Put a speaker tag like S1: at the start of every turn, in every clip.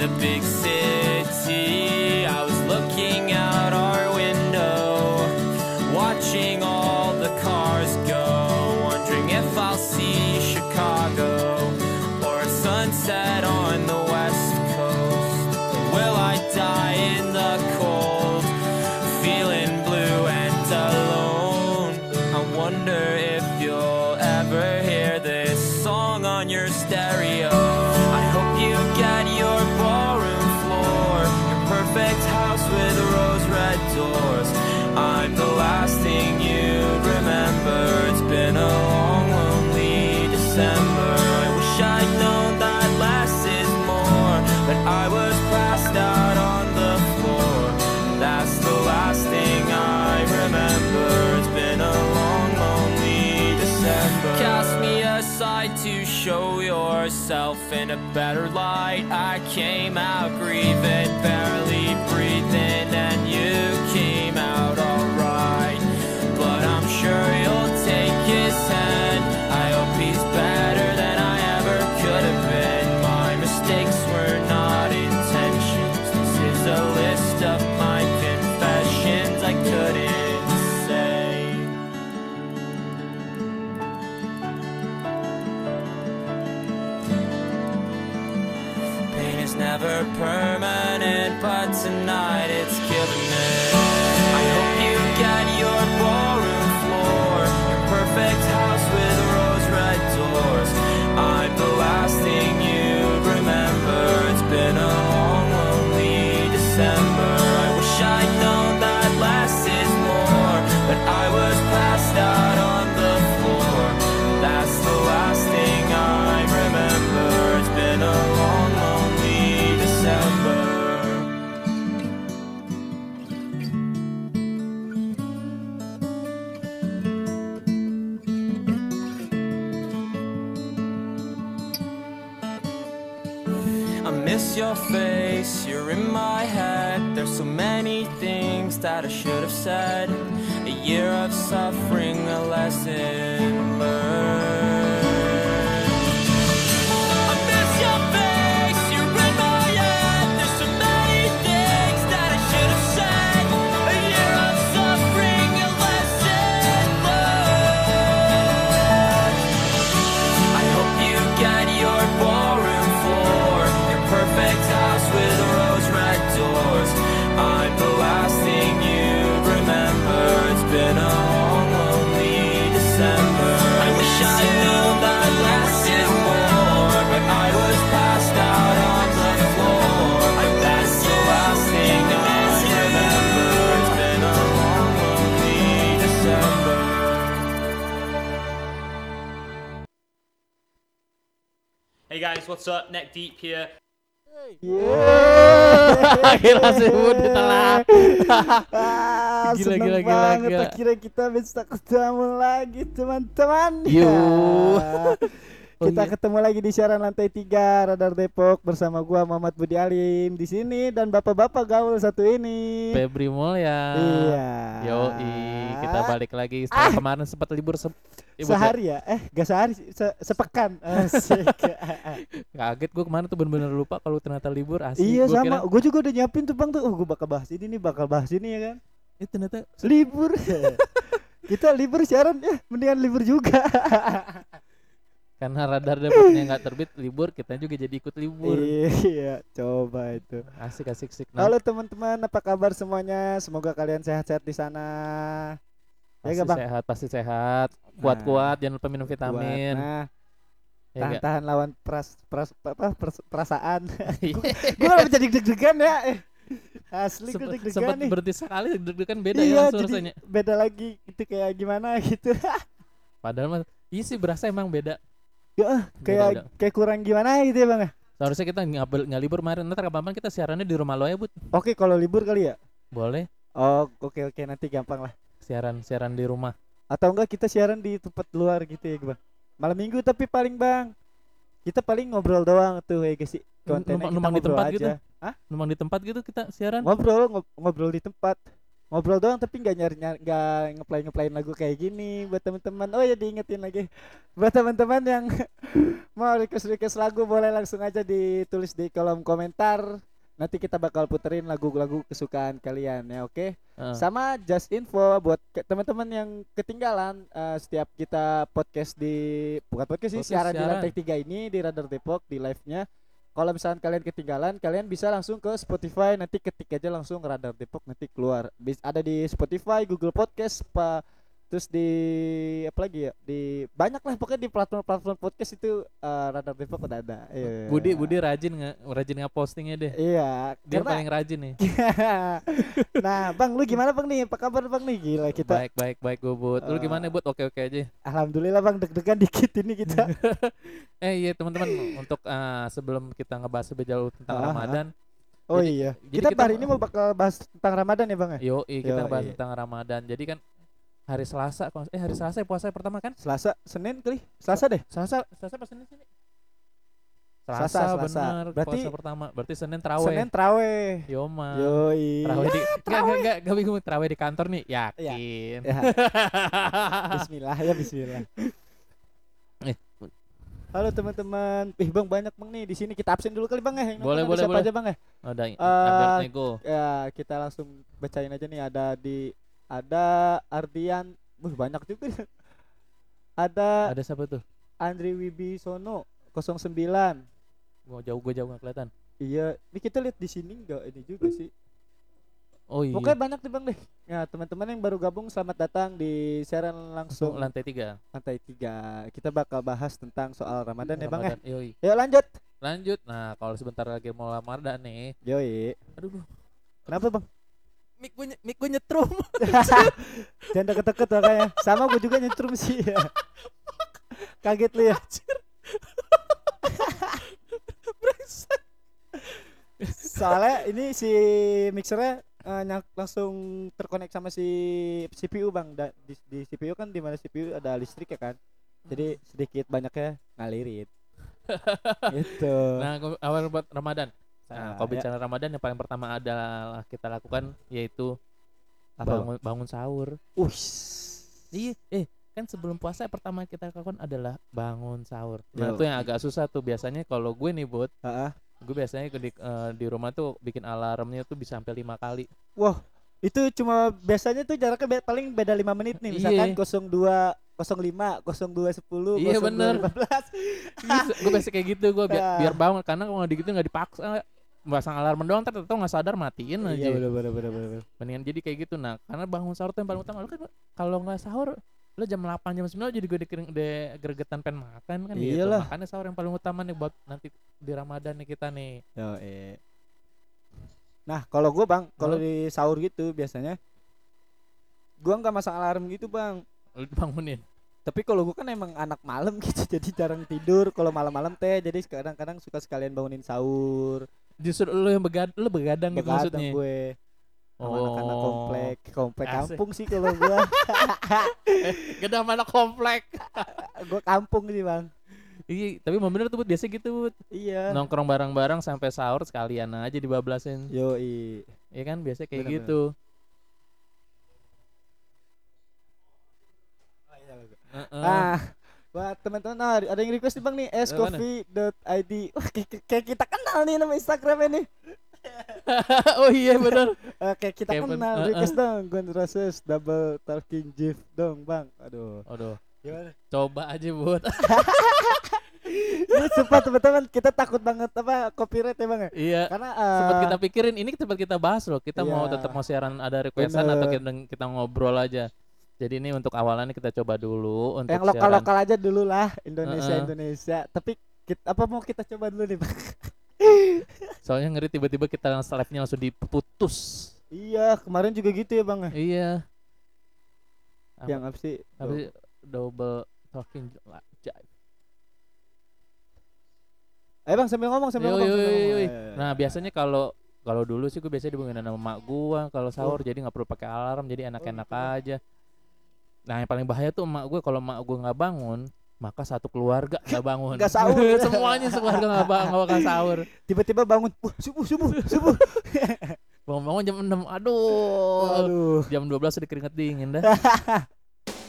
S1: the big city. Yourself in a better light. I came out grieving, barely breathing, and you came out alright. But I'm sure you'll take his hand. Tonight. It's miss your face, you're in my head. There's so many things that I should have said. A year of suffering, a lesson learned.
S2: What's up? Neck Deep here.
S3: Gila sebut ditelan.
S4: Ah,
S3: Gila, gila, gila,
S4: banget
S3: gila.
S4: akhirnya kita bisa ketemu lagi teman-teman.
S3: Yo. Oh,
S4: kita
S3: iya.
S4: ketemu lagi di siaran lantai 3 Radar Depok bersama gua Muhammad Budi Alim di sini dan bapak-bapak gaul satu ini.
S3: Febri Mulya.
S4: Iya.
S3: Yoi, kita balik lagi setelah kemarin sempat libur se
S4: Sehari ya? Eh, gak sehari, se- sepekan. Asik.
S3: Kaget gue kemarin tuh bener-bener lupa kalau ternyata libur asli.
S4: iya
S3: Gua
S4: sama,
S3: kira-
S4: gue juga udah nyiapin tuh bang tuh. Oh, gue bakal bahas ini nih, bakal bahas ini ya kan.
S3: Eh ternyata
S4: Libur. kita libur siaran ya, mendingan libur juga.
S3: karena radar dapatnya nggak terbit libur, kita juga jadi ikut libur.
S4: Iya, coba itu.
S3: Asik asik asik. Nah,
S4: Halo teman-teman, apa kabar semuanya? Semoga kalian sehat-sehat di sana.
S3: pasti
S4: ya nggak, Bang?
S3: sehat, pasti sehat. Kuat-kuat, jangan lupa minum vitamin.
S4: Buat, nah,
S3: Ya nggak?
S4: tahan-tahan lawan pras, pras, apa, pers- perasaan.
S3: Iya.
S4: gue malah jadi deg-degan ya. Asli gue deg-degan
S3: Sempat
S4: nih.
S3: berhenti sekali deg-degan beda
S4: iya,
S3: ya langsung
S4: jadi
S3: rasanya.
S4: beda lagi itu kayak gimana gitu.
S3: Padahal mah iya sih berasa emang beda.
S4: Ya, kayak kayak kurang gimana gitu ya bang. ya?
S3: Seharusnya kita nggak nggak libur kemarin. Ntar kapan kita siarannya di rumah lo ya, Bud.
S4: Oke kalau libur kali ya.
S3: Boleh
S4: Oh oke oke nanti gampang lah.
S3: siaran siaran di rumah.
S4: Atau enggak kita siaran di tempat luar gitu ya bang. Malam minggu tapi paling bang. Kita paling ngobrol doang tuh ya guys. Kontennya
S3: Numpang- numpang di tempat
S4: aja.
S3: gitu?
S4: Hah?
S3: Memang di tempat gitu kita siaran.
S4: Ngobrol ngob- ngobrol di tempat. Ngobrol doang tapi nggak nyari nyari nggak ngeplay ngeplayin lagu kayak gini buat teman-teman. Oh ya diingetin lagi. Buat teman-teman yang mau request request lagu boleh langsung aja ditulis di kolom komentar. Nanti kita bakal puterin lagu-lagu kesukaan kalian ya oke?
S3: Heeh.
S4: sama just info buat ke- teman-teman yang ketinggalan eh, setiap kita podcast di bukan podcast sih
S3: Podcast
S4: siaran di
S3: siaran.
S4: lantai tiga ini di Radar Depok di live nya kalau misalkan kalian ketinggalan kalian bisa langsung ke Spotify nanti ketik aja langsung Radar Depok nanti keluar. Ada di Spotify Google Podcast pa terus di apa lagi ya di banyak lah pokoknya di platform-platform podcast itu eh, Radar Depok udah ada Iya.
S3: Budi Budi rajin nggak rajin nggak postingnya deh.
S4: iya
S3: Dia
S4: karena-
S3: paling rajin nih.
S4: nah bang lu gimana bang nih apa kabar bang nih gila kita
S3: Baik baik baik gue buat. Lu
S4: Eh.
S3: gimana buat? Oke oke aja.
S4: Alhamdulillah bang deg-degan dikit ini kita.
S3: Eh iya teman-teman untuk eh, sebelum kita ngebahas lebih jauh tentang
S4: Ah, ah.
S3: Ramadan,
S4: Oh
S3: Jadi-
S4: iya.
S3: jadi
S4: Kita,
S3: kita-
S4: hari ini mau bakal bahas tentang Ramadan ya bang ya.
S3: yo kita
S4: Yo,
S3: bahas tentang Ramadan. Jadi kan hari Selasa, kalau- eh hari Selasa ya puasa pertama kan?
S4: Selasa, Senin kali. Selasa deh.
S3: Selasa, Selasa pas Senin sini.
S4: Selasa,
S3: Selasa,
S4: Selasa.
S3: benar.
S4: Berarti-
S3: puasa pertama. Berarti Senin terawih.
S4: Senin traweh.
S3: Yoma.
S4: Yoi.
S3: Terawih di enggak enggak enggak enggak bingung terawih di kantor nih.
S4: Iya.
S3: Yakin.
S4: Ya. Bismillah ya Bismillah.
S3: Eh.
S4: Halo teman-teman. Ih bang banyak bang nih di sini kita absen dulu kali bang ya. Yang
S3: Boleh,
S4: ada
S3: boleh,
S4: siapa
S3: boleh.
S4: aja bang ya?
S3: Ada Nego.
S4: Ya kita langsung bacain aja nih ada di ada Ardian. Wih banyak juga. nih. Ada
S3: Ada siapa tuh?
S4: Andri Wibisono 09.
S3: Gua jauh gua jauh nggak kelihatan.
S4: Iya, ini kita lihat di sini enggak ini juga sih.
S3: Oh iya.
S4: Pokoknya banyak nih Bang deh. Ya, teman-teman yang baru gabung selamat datang di siaran
S3: langsung lantai tiga.
S4: lantai 3. Kita bakal bahas tentang soal Ramadan ya Bang ya.
S3: Yoi.
S4: Yuk lanjut.
S3: Lanjut. Nah, kalau sebentar lagi mau Ramadan nih.
S4: Yoi.
S3: Aduh, duh.
S4: Kenapa Bang?
S3: Mik gue mik gue nyetrum.
S4: Jangan deket-deket makanya. Sama gue juga nyetrum sih ya. Kaget lu ya. Soalnya ini si mixernya eh, nyang- langsung terkonek sama si CPU bang. Da- di, di CPU kan di mana CPU ada listrik ya kan. Jadi sedikit banyaknya ngalirin. gitu.
S3: Nah, awal buat Ramadan. Nah,
S4: Ah,
S3: kalau
S4: ya.
S3: bicara Ramadan yang paling pertama adalah kita lakukan yaitu
S4: Apa, Bang?
S3: bangun bangun sahur.
S4: Ush.
S3: Iya, eh kan sebelum puasa pertama kita lakukan adalah bangun sahur. Nah, itu yang agak susah tuh biasanya kalau gue nih,
S4: ah.
S3: gue biasanya di, eh, di rumah tuh bikin alarmnya tuh bisa sampai lima kali.
S4: Wah, itu cuma biasanya tuh jaraknya be- paling beda 5 menit nih. Misalkan
S3: Iya.
S4: 02 05 02 10
S3: Iya, bener.
S4: 15.
S3: gue biasa kayak gitu gue biar,
S4: Ah.
S3: biar bangun karena kalau gitu nggak dipaksa pasang alarm doang ntar tau nggak sadar matiin aja
S4: Iya, bener bener bener bener.
S3: mendingan jadi kayak gitu nah karena bangun sahur tuh yang paling utama lu kan kalau nggak sahur lu jam 8 jam 9 jadi gue de gregetan pengen makan kan gitu
S4: Iyalah.
S3: makanya sahur yang paling utama nih buat nanti di Ramadan nih kita nih
S4: Yo, eh. Nah, kalau gua Bang, kalau di sahur gitu biasanya gua nggak masang alarm gitu, Bang.
S3: lu bangunin
S4: Tapi kalau gua kan emang anak malam gitu, jadi jarang tidur. Kalau malam-malam teh, jadi kadang-kadang suka sekalian bangunin sahur.
S3: Justru lu yang begadang lu begadang gitu
S4: Begadang
S3: maksudnya
S4: gue sama anak-anak
S3: Oh.
S4: komplek, komplek
S3: Asik.
S4: kampung sih kalau gua.
S3: gede mana komplek
S4: gua kampung sih, Bang.
S3: iya tapi emang bener tuh Bud. biasa gitu Bud.
S4: Iya.
S3: nongkrong bareng-bareng sampai sahur sekalian aja dibablasin
S4: Yoi.
S3: Iya kan biasa kayak
S4: Bener,
S3: gitu. Heeh.
S4: Ah, buat teman-teman nah, ada yang request nih bang nih scoffee.id. Wah, kayak- kita kenal nih nama Instagramnya nih.
S3: oh iya benar.
S4: Oke kita
S3: Kayak ben-
S4: kenal.
S3: uh-uh.
S4: Request dong, Gun Roses double talking GIF dong bang. Aduh.
S3: Aduh,
S4: Gimana?
S3: coba aja buat.
S4: Ini sumpah teman-teman kita takut banget apa copyright ya bang ya.
S3: iya.
S4: Karena
S3: Sempat
S4: eh,
S3: kita pikirin ini sempat kita bahas loh. Kita mau
S4: Iya.
S3: tetap mau siaran ada requestan
S4: Bener.
S3: atau kita, kita ngobrol aja. Jadi ini untuk awalannya kita coba dulu untuk
S4: yang lokal-lokal aja dulu lah Indonesia
S3: Uh-uh.
S4: Indonesia. Tapi kita, apa mau kita coba dulu nih bang?
S3: Soalnya ngeri tiba-tiba kita live-nya langsung diputus.
S4: iya kemarin juga gitu ya bang ya.
S3: Iya.
S4: Yang apa sih?
S3: apa sih? double talking jive.
S4: Ayo bang sambil ngomong sambil
S3: Yoi,
S4: ngomong. sambil
S3: yoi,
S4: ngomong.
S3: yoi.
S4: Ayo, ayo.
S3: Nah biasanya kalau kalau dulu sih gue biasanya dibangunin sama mak gua kalau
S4: Oh.
S3: sahur jadi nggak perlu pakai alarm jadi enak-enak
S4: gitu.
S3: aja. Nah yang paling bahaya tuh emak gue kalau emak gue nggak bangun maka satu keluarga nggak bangun.
S4: Nggak sahur.
S3: Semuanya sekeluarga nggak bangun nggak bakal sahur.
S4: tiba-tiba bangun wah subuh subuh subuh
S3: Bangun-bangun jam 6. Aduh.
S4: Aduh.
S3: Jam 12 udah keringet dingin dah.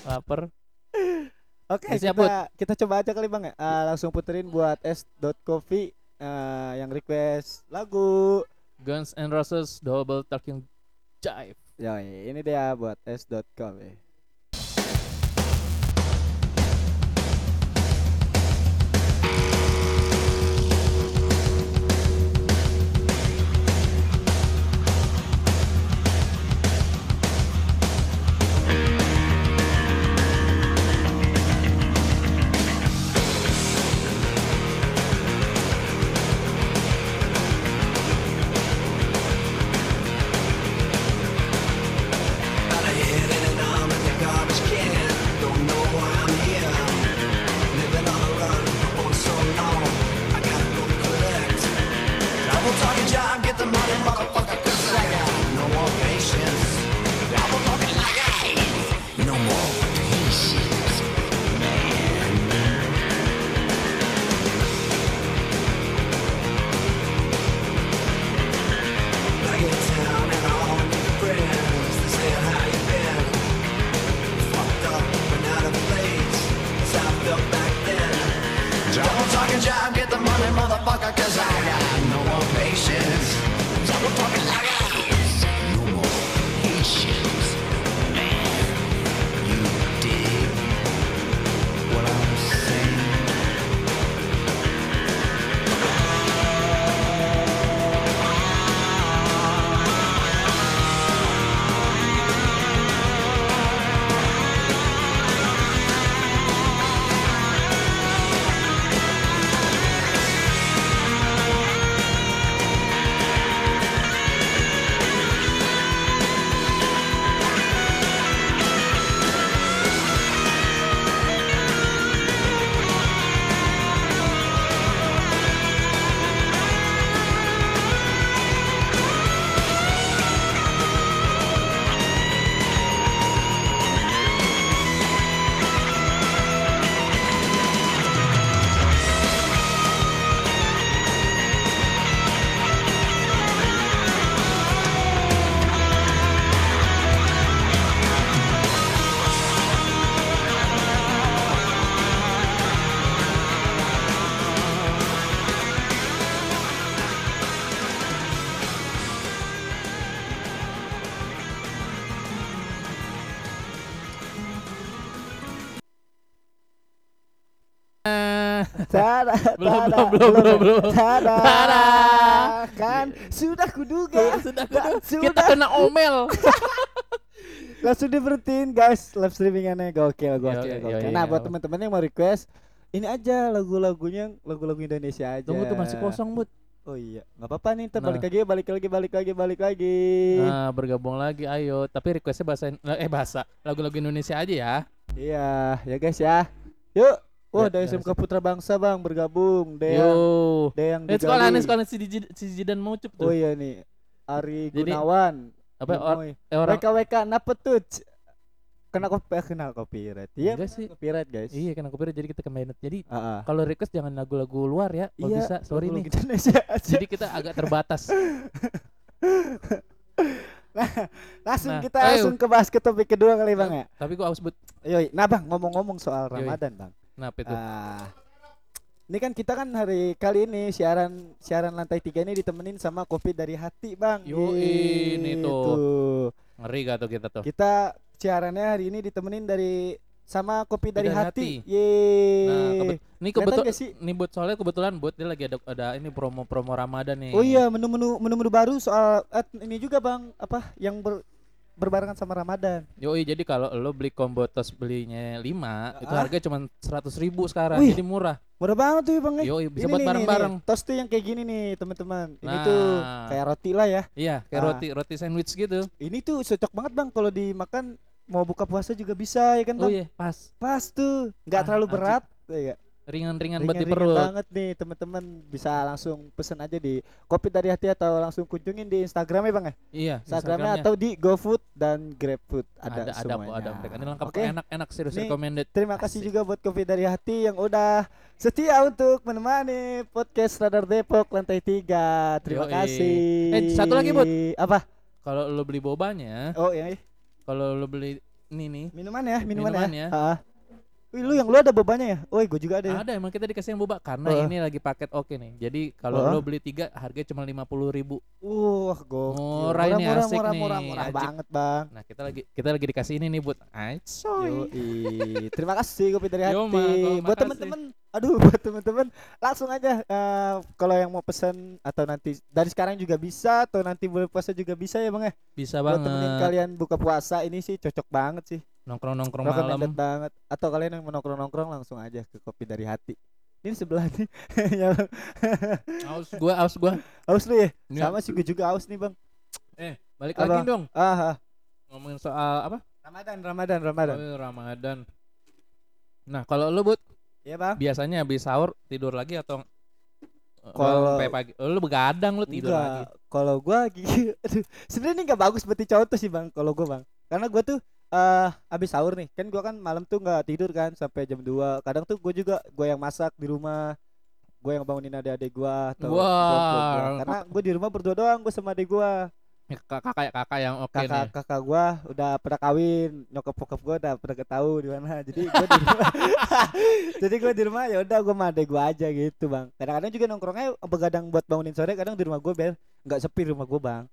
S3: Lapar.
S4: Oke,
S3: siap,
S4: kita kita coba aja kali Bang ya. Ah, langsung puterin buat s.coffee eh, yang request lagu.
S3: Guns and Roses Double Talking Jive.
S4: Ya, ini dia buat s.coffee.
S3: Belum, belum, belum, belum, belum.
S4: Tada, kan sudah kuduga.
S3: sudah,
S4: Dan
S3: sudah. Kita kena omel.
S4: langsung diberhentiin guys live streamingannya gokil gokil
S3: Yo, yo,
S4: gokil.
S3: yo,
S4: Nah buat teman-teman yang mau request ini aja lagu-lagunya lagu-lagu Indonesia aja.
S3: Tunggu tuh masih kosong, Bud.
S4: Oh iya, nggak apa-apa nih. Ntar
S3: Nah.
S4: balik lagi, balik lagi, balik lagi, balik lagi.
S3: Nah, bergabung lagi ayo. Tapi requestnya bahasa eh bahasa lagu-lagu Indonesia aja ya.
S4: Iya, ya guys ya. Yuk. Wah,
S3: Ya,
S4: dari
S3: ya,
S4: SMK Putra Bangsa bang bergabung. Deyang,
S3: Yo.
S4: Deyang
S3: Eh sekolah nih sekolah si, si Zidan mau tuh.
S4: Oh iya nih, Ari
S3: Jadi,
S4: Gunawan.
S3: Apa or, eh, orang
S4: WKWK Napetut. Kena kopi, eh, kena copyright. Iya,
S3: Enggak sih.
S4: copyright guys.
S3: Iya aku pikir jadi kita combined. Jadi
S4: ah.
S3: kalau request jangan lagu-lagu luar ya. Kalau
S4: Iya,
S3: bisa sorry nih. Jadi kita agak terbatas.
S4: langsung
S3: Nah,
S4: kita
S3: ayo.
S4: langsung ke bahas ke topik kedua kali bang ya.
S3: Tapi gua harus sebut
S4: Yoi. Nah bang ngomong-ngomong soal
S3: Yoi.
S4: Ramadan bang.
S3: Kenapa itu?
S4: Ah, ini kan kita kan hari kali ini siaran siaran lantai tiga ini ditemenin sama kopi dari hati bang.
S3: Yoi, ini
S4: Gitu.
S3: tuh. Ngeri gak tuh kita tuh?
S4: Kita siarannya hari ini ditemenin dari sama kopi dari,
S3: dari
S4: hati.
S3: hati.
S4: Yeay.
S3: Nah, kebet ini kebetulan ini buat soalnya kebetulan buat dia lagi ada ada ini promo-promo Ramadan nih.
S4: Oh iya menu-menu menu-menu baru soal eh, ini juga bang apa yang ber, berbarengan sama Ramadan.
S3: Yoi, jadi kalau lo beli combo tos belinya 5, itu
S4: Ah.
S3: harga cuma 100 ribu sekarang.
S4: Wih.
S3: Jadi murah.
S4: Murah banget tuh bang.
S3: Yoi, bisa
S4: Ini
S3: buat bareng-bareng.
S4: Toast tuh yang kayak gini nih teman-teman. Ini tuh
S3: Nah.
S4: kayak roti lah ya.
S3: Iya, kayak
S4: Ah.
S3: roti roti sandwich gitu.
S4: Ini tuh cocok banget bang kalau dimakan mau buka puasa juga bisa ya kan
S3: Oh
S4: bang.
S3: iya, pas.
S4: Pas tuh, nggak
S3: Ah,
S4: terlalu berat. ya?
S3: Ringan-ringan buat di perut.
S4: banget nih teman-teman bisa langsung pesen aja di kopi dari hati atau langsung kunjungin di Instagramnya bang ya
S3: Iya,
S4: Instagramnya atau di GoFood dan GrabFood ada,
S3: ada ada
S4: semuanya
S3: kok ada mereka. Ini lengkap
S4: Oke.
S3: enak-enak serius
S4: Nih,
S3: recommended.
S4: Terima kasih
S3: Asik.
S4: juga buat kopi dari hati yang udah setia untuk menemani podcast Radar Depok lantai 3 Terima
S3: Yoi.
S4: kasih.
S3: Eh, satu lagi, Bud.
S4: Apa?
S3: Kalau lo beli bobanya,
S4: Oh, ini
S3: kalau lo beli ini nih,
S4: minuman ya, minuman,
S3: Minuman
S4: ya.
S3: ya.
S4: Ah. Wih, lu yang lu ada bobanya ya? Woi, gue juga ada. ya.
S3: ada emang kita dikasih yang boba karena
S4: Oh.
S3: ini lagi paket oke nih. Jadi kalau
S4: Oh.
S3: lo beli tiga harganya cuma lima puluh ribu.
S4: Wah, gokil.
S3: Murah ini,
S4: murah,
S3: asik
S4: murah,
S3: nih,
S4: murah, murah
S3: ajib.
S4: banget, Bang.
S3: Nah kita lagi kita lagi dikasih ini nih buat.
S4: Yoi. Terima kasih kopi dari
S3: Yo,
S4: hati.
S3: Ma, Ko,
S4: buat teman-teman, aduh buat teman-teman langsung aja eh, kalau yang mau pesen atau nanti dari sekarang juga bisa atau nanti bulan puasa juga bisa ya bang ya.
S3: Bisa
S4: Buat temenin
S3: banget
S4: kalian buka puasa ini sih cocok banget sih.
S3: Nongkrong nongkrong malam.
S4: banget. Atau kalian yang mau nongkrong-nongkrong langsung aja ke kopi dari hati. Ini sebelah nih. ya.
S3: Aus gua aus gua.
S4: haus lu ya? Sama sih gue juga haus nih bang.
S3: Eh balik
S4: Apa?
S3: lagi dong
S4: Ah, ah.
S3: ngomongin soal apa?
S4: Ramadan, Ramadan, Ramadan.
S3: Oh, Ramadan. Nah kalau lo buat
S4: Iya bang.
S3: biasanya habis sahur tidur lagi atau eh,
S4: Kalau-
S3: pagi? Oh, lu begadang lu tidur
S4: Enggak,
S3: lagi.
S4: Kalau gua gigi, sebenarnya ini nggak bagus berarti contoh sih bang. Kalau gua bang, karena gua tuh eh abis sahur nih, kan gua kan malam tuh nggak tidur kan sampai jam 2 Kadang tuh gua juga gua yang masak di rumah, gua yang bangunin adik-adik gua atau bokap gua. Karena gua di rumah berdua doang, gua sama adik gua.
S3: Ya, kakak kakak yang oke nih.
S4: Kakak kakak gua udah pada kawin, nyokap bokap gua udah pada ketahu di mana. Jadi gua di rumah. Jadi gua di rumah ya udah gua sama adek gua aja gitu, Bang. Kadang-kadang juga nongkrongnya begadang buat bangunin sore, kadang di rumah gua biar nggak sepi rumah gua, Bang.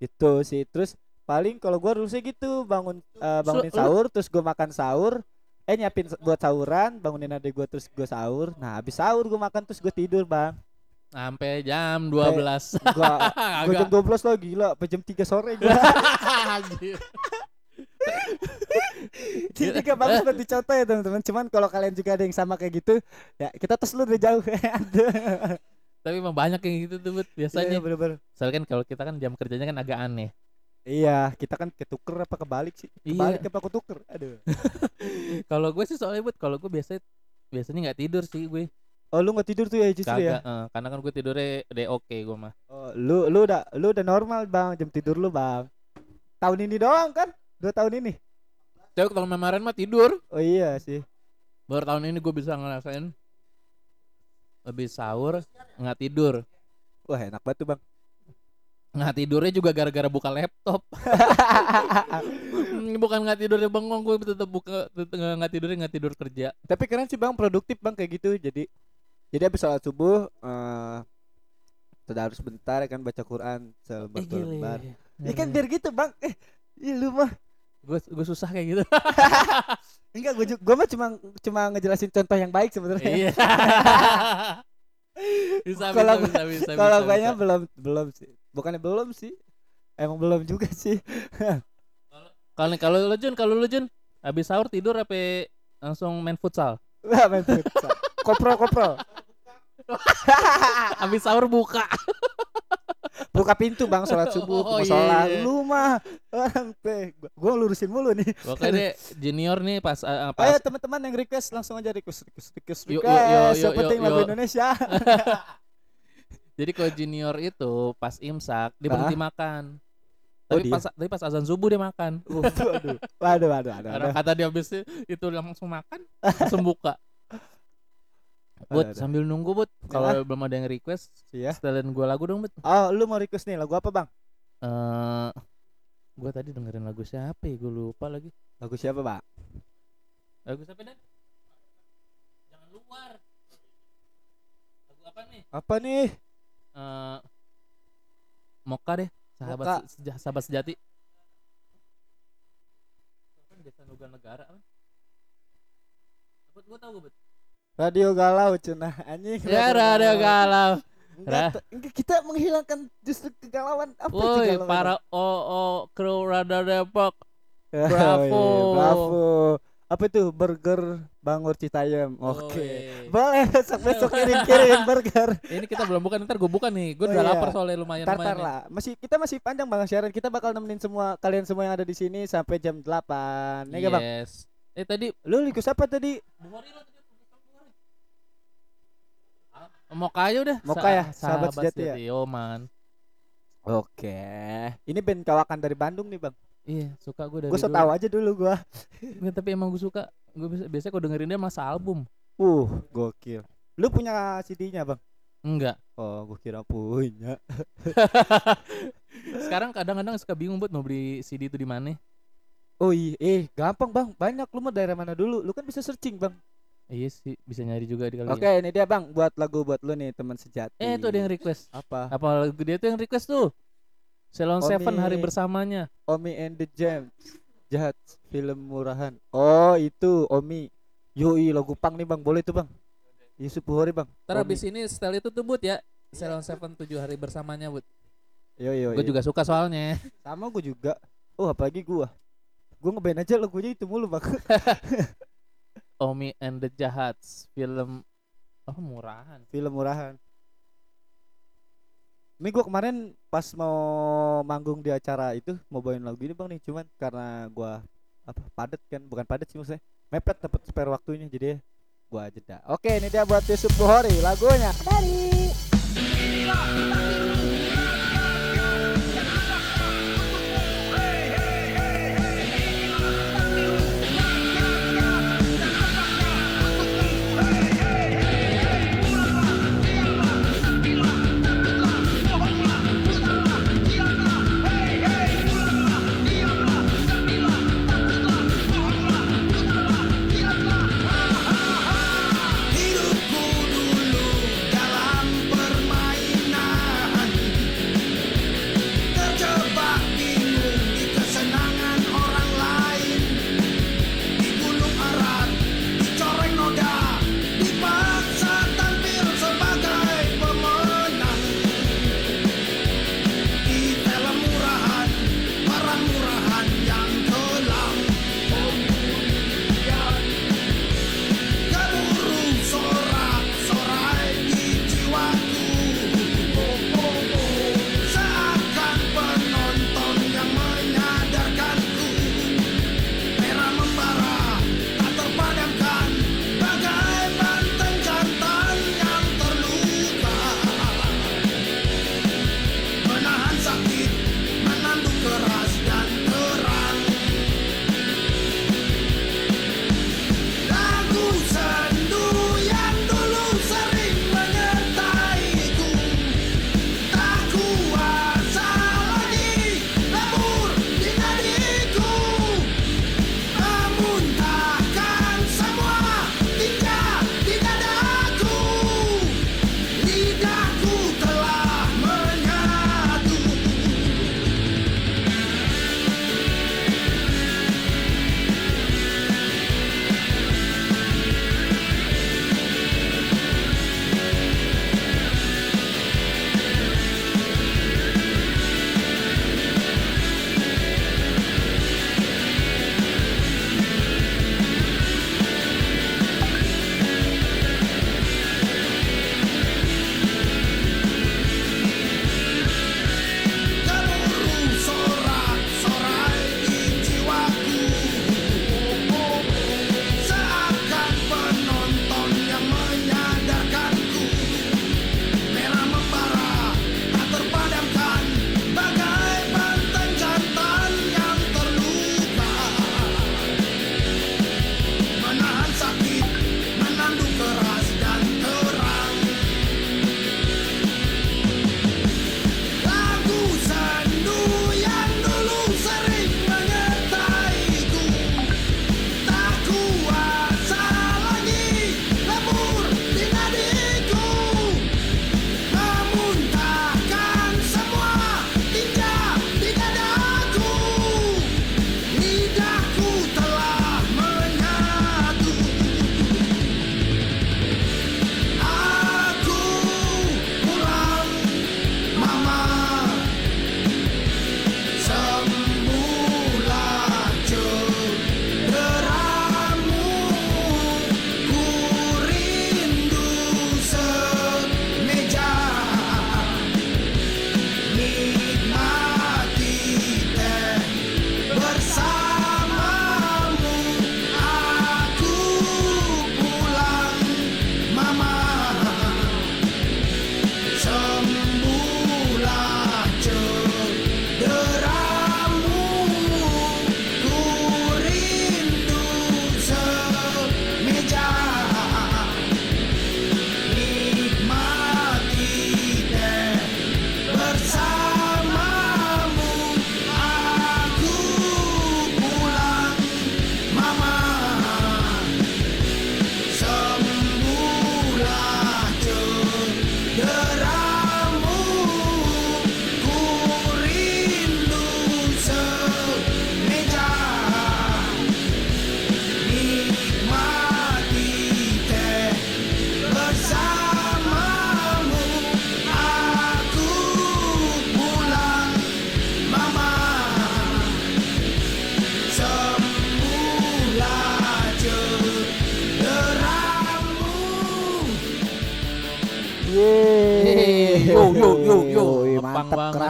S4: Itu sih. Terus paling kalau gua rusnya gitu, bangun eh, bangunin sahur, terus gua makan sahur, eh nyiapin buat sahuran, bangunin adek gua terus gua sahur. Nah, habis sahur gua makan terus gua tidur, Bang.
S3: Sampai jam 12.
S4: Gua gua jam 12 lo gila, sampai jam 3 sore gua.
S3: Anjir.
S4: Jadi gak bagus buat dicontoh ya teman-teman. Cuman kalau kalian juga ada yang sama kayak gitu, ya kita tes lu dari jauh.
S3: Tapi emang banyak yang gitu tuh biasanya.
S4: Iya, bener-bener.
S3: Soalnya kan kalau kita kan jam kerjanya kan agak aneh.
S4: Iya, kita kan ketuker apa kebalik sih?
S3: Iya.
S4: Kebalik apa ketuker? Aduh.
S3: Kalau gue sih soalnya Bud, kalau gue biasanya biasanya nggak tidur sih gue.
S4: Oh, lu nggak tidur tuh ya justru ya?
S3: Kagak, eh, karena kan gue tidurnya udah oke gue mah.
S4: Oh, lu lu udah lu udah normal, Bang, jam tidur lu, Bang. Tahun ini doang kan? Dua tahun ini.
S3: Tapi kalau kemarin mah tidur.
S4: Oh iya sih.
S3: Baru tahun ini gue bisa ngerasain lebih sahur nggak tidur.
S4: Wah, enak banget tuh, Bang.
S3: Nggak tidurnya juga gara-gara buka laptop. Hmm, Bukan nggak tidurnya bengong, gue tetap buka tetep nggak tidurnya nggak tidur kerja.
S4: Tapi keren sih, Bang, produktif, Bang, kayak gitu. Jadi jadi habis sholat subuh eh harus bentar ya kan baca Quran selebar
S3: Eh,
S4: lembar. Ya kan biar gitu, Bang. Eh, iya lu mah
S3: gue gue susah kayak gitu.
S4: Enggak, gue gue mah cuma cuma ngejelasin contoh yang baik sebenarnya.
S3: Iya. bisa,
S4: Kalau
S3: bisa, bisa, bisa,
S4: Kalau
S3: bisa.
S4: belum belum sih. Bukannya belum sih. Emang belum juga sih.
S3: Kalau kalau lu Jun, kalau lu Jun habis sahur tidur apa langsung main futsal?
S4: Main futsal. Koprol koprol.
S3: Habis sahur buka.
S4: Buka pintu Bang sholat subuh,
S3: Oh, iya,
S4: sholat.
S3: iya.
S4: Lu mah orang teh. Gua- Gua lurusin mulu nih.
S3: Dia junior nih pas uh, pas
S4: Ayo teman-teman yang request langsung aja request request request request.
S3: yuk, yuk,
S4: Yang
S3: yuk,
S4: penting
S3: yuk,
S4: lagu
S3: yuk.
S4: Indonesia.
S3: Jadi kalau junior itu pas imsak dia berhenti makan.
S4: Oh,
S3: Tapi
S4: dia?
S3: pas tapi pas azan subuh dia makan.
S4: Waduh. Waduh, waduh, waduh.
S3: Karena
S4: waduh.
S3: kata dia habis itu langsung makan, langsung buka. Bud, sambil nunggu Bud, kalau belum ada yang request,
S4: Iya.
S3: setelin gua lagu dong Bud.
S4: Oh, lu mau request nih lagu apa, Bang?
S3: Eh gua tadi dengerin lagu siapa ya? Gua lupa lagi.
S4: Lagu siapa, Bang?
S3: Lagu siapa dan? Jangan luar. Lagu apa nih?
S4: Apa nih?
S3: Eh Moka deh, sahabat
S4: Moka.
S3: se- seja- sahabat sejati. Kan desa Nuga Negara kan? Apa gua tahu Bud.
S4: Radio Galau cenah anjing.
S3: Ya radio galau.
S4: Enggak, kita menghilangkan justru kegalauan apa
S3: Woi,
S4: kegalauan?
S3: para OO kru Radar Depok.
S4: Oh,
S3: bravo.
S4: iya, bravo. Apa itu burger Bangur Citayam? Oke.
S3: Woi.
S4: Boleh besok besok kirim kirim burger.
S3: Ini kita belum buka ntar gue buka nih. Gue
S4: Oh,
S3: udah
S4: iya.
S3: lapar soalnya lumayan
S4: Tartar
S3: lumayan. nih.
S4: lah. Masih kita masih panjang Bang siaran. Kita bakal nemenin semua kalian semua yang ada di sini sampai jam 8. Ya nggak, Bang?
S3: Yes. Eh tadi
S4: Lu request apa tadi?
S3: Tadi Moka aja udah.
S5: Moka ya, sahabat sejati ya?
S3: Yo man.
S5: Oke. Ini band kawakan dari Bandung nih, Bang.
S3: Iya, suka gue dari
S5: Gue tau aja dulu.
S3: Nggak, tapi emang gue suka. Gue biasa biasanya kalau dengerin dia masa album.
S5: Uh, gokil. Lu punya CD-nya, Bang?
S3: Enggak.
S5: Oh, gua kira punya.
S3: Sekarang kadang-kadang suka bingung buat mau beli CD itu di mana.
S5: Oh iya, eh gampang bang, banyak lu mau daerah mana dulu, lu kan bisa searching bang.
S3: Iya sih, bisa nyari juga di kali.
S5: Oke, ini dia bang, buat lagu buat lu nih teman sejati.
S3: Eh, itu ada yang request.
S5: apa?
S3: Apa lagu dia tuh yang request tuh? Ceylon
S5: Oh,
S3: Seven hari bersamanya.
S5: Omi and the Jam, jahat film murahan. Oh itu Omi, yoi lagu pang nih bang, boleh tuh bang. Yusuf Buhori bang.
S3: Ntar
S5: Omi.
S3: abis ini setel itu tuh Bud ya. Ceylon Seven tujuh hari bersamanya Bud.
S5: Yo yo.
S3: Gue
S5: yo.
S3: juga suka soalnya.
S5: Sama gue juga. Oh apalagi gua. Gua ngeband aja lagunya itu mulu bang.
S3: Omi and the Jahats film oh murahan.
S5: film murahan. Ini gua kemarin pas mau manggung di acara itu mau bawain lagu ini bang nih, cuman karena gua apa padat kan, bukan padat sih maksudnya, mepet dapat spare waktunya jadi gua jeda. Oke, ini dia buat Yusuf Buhori lagunya. Dari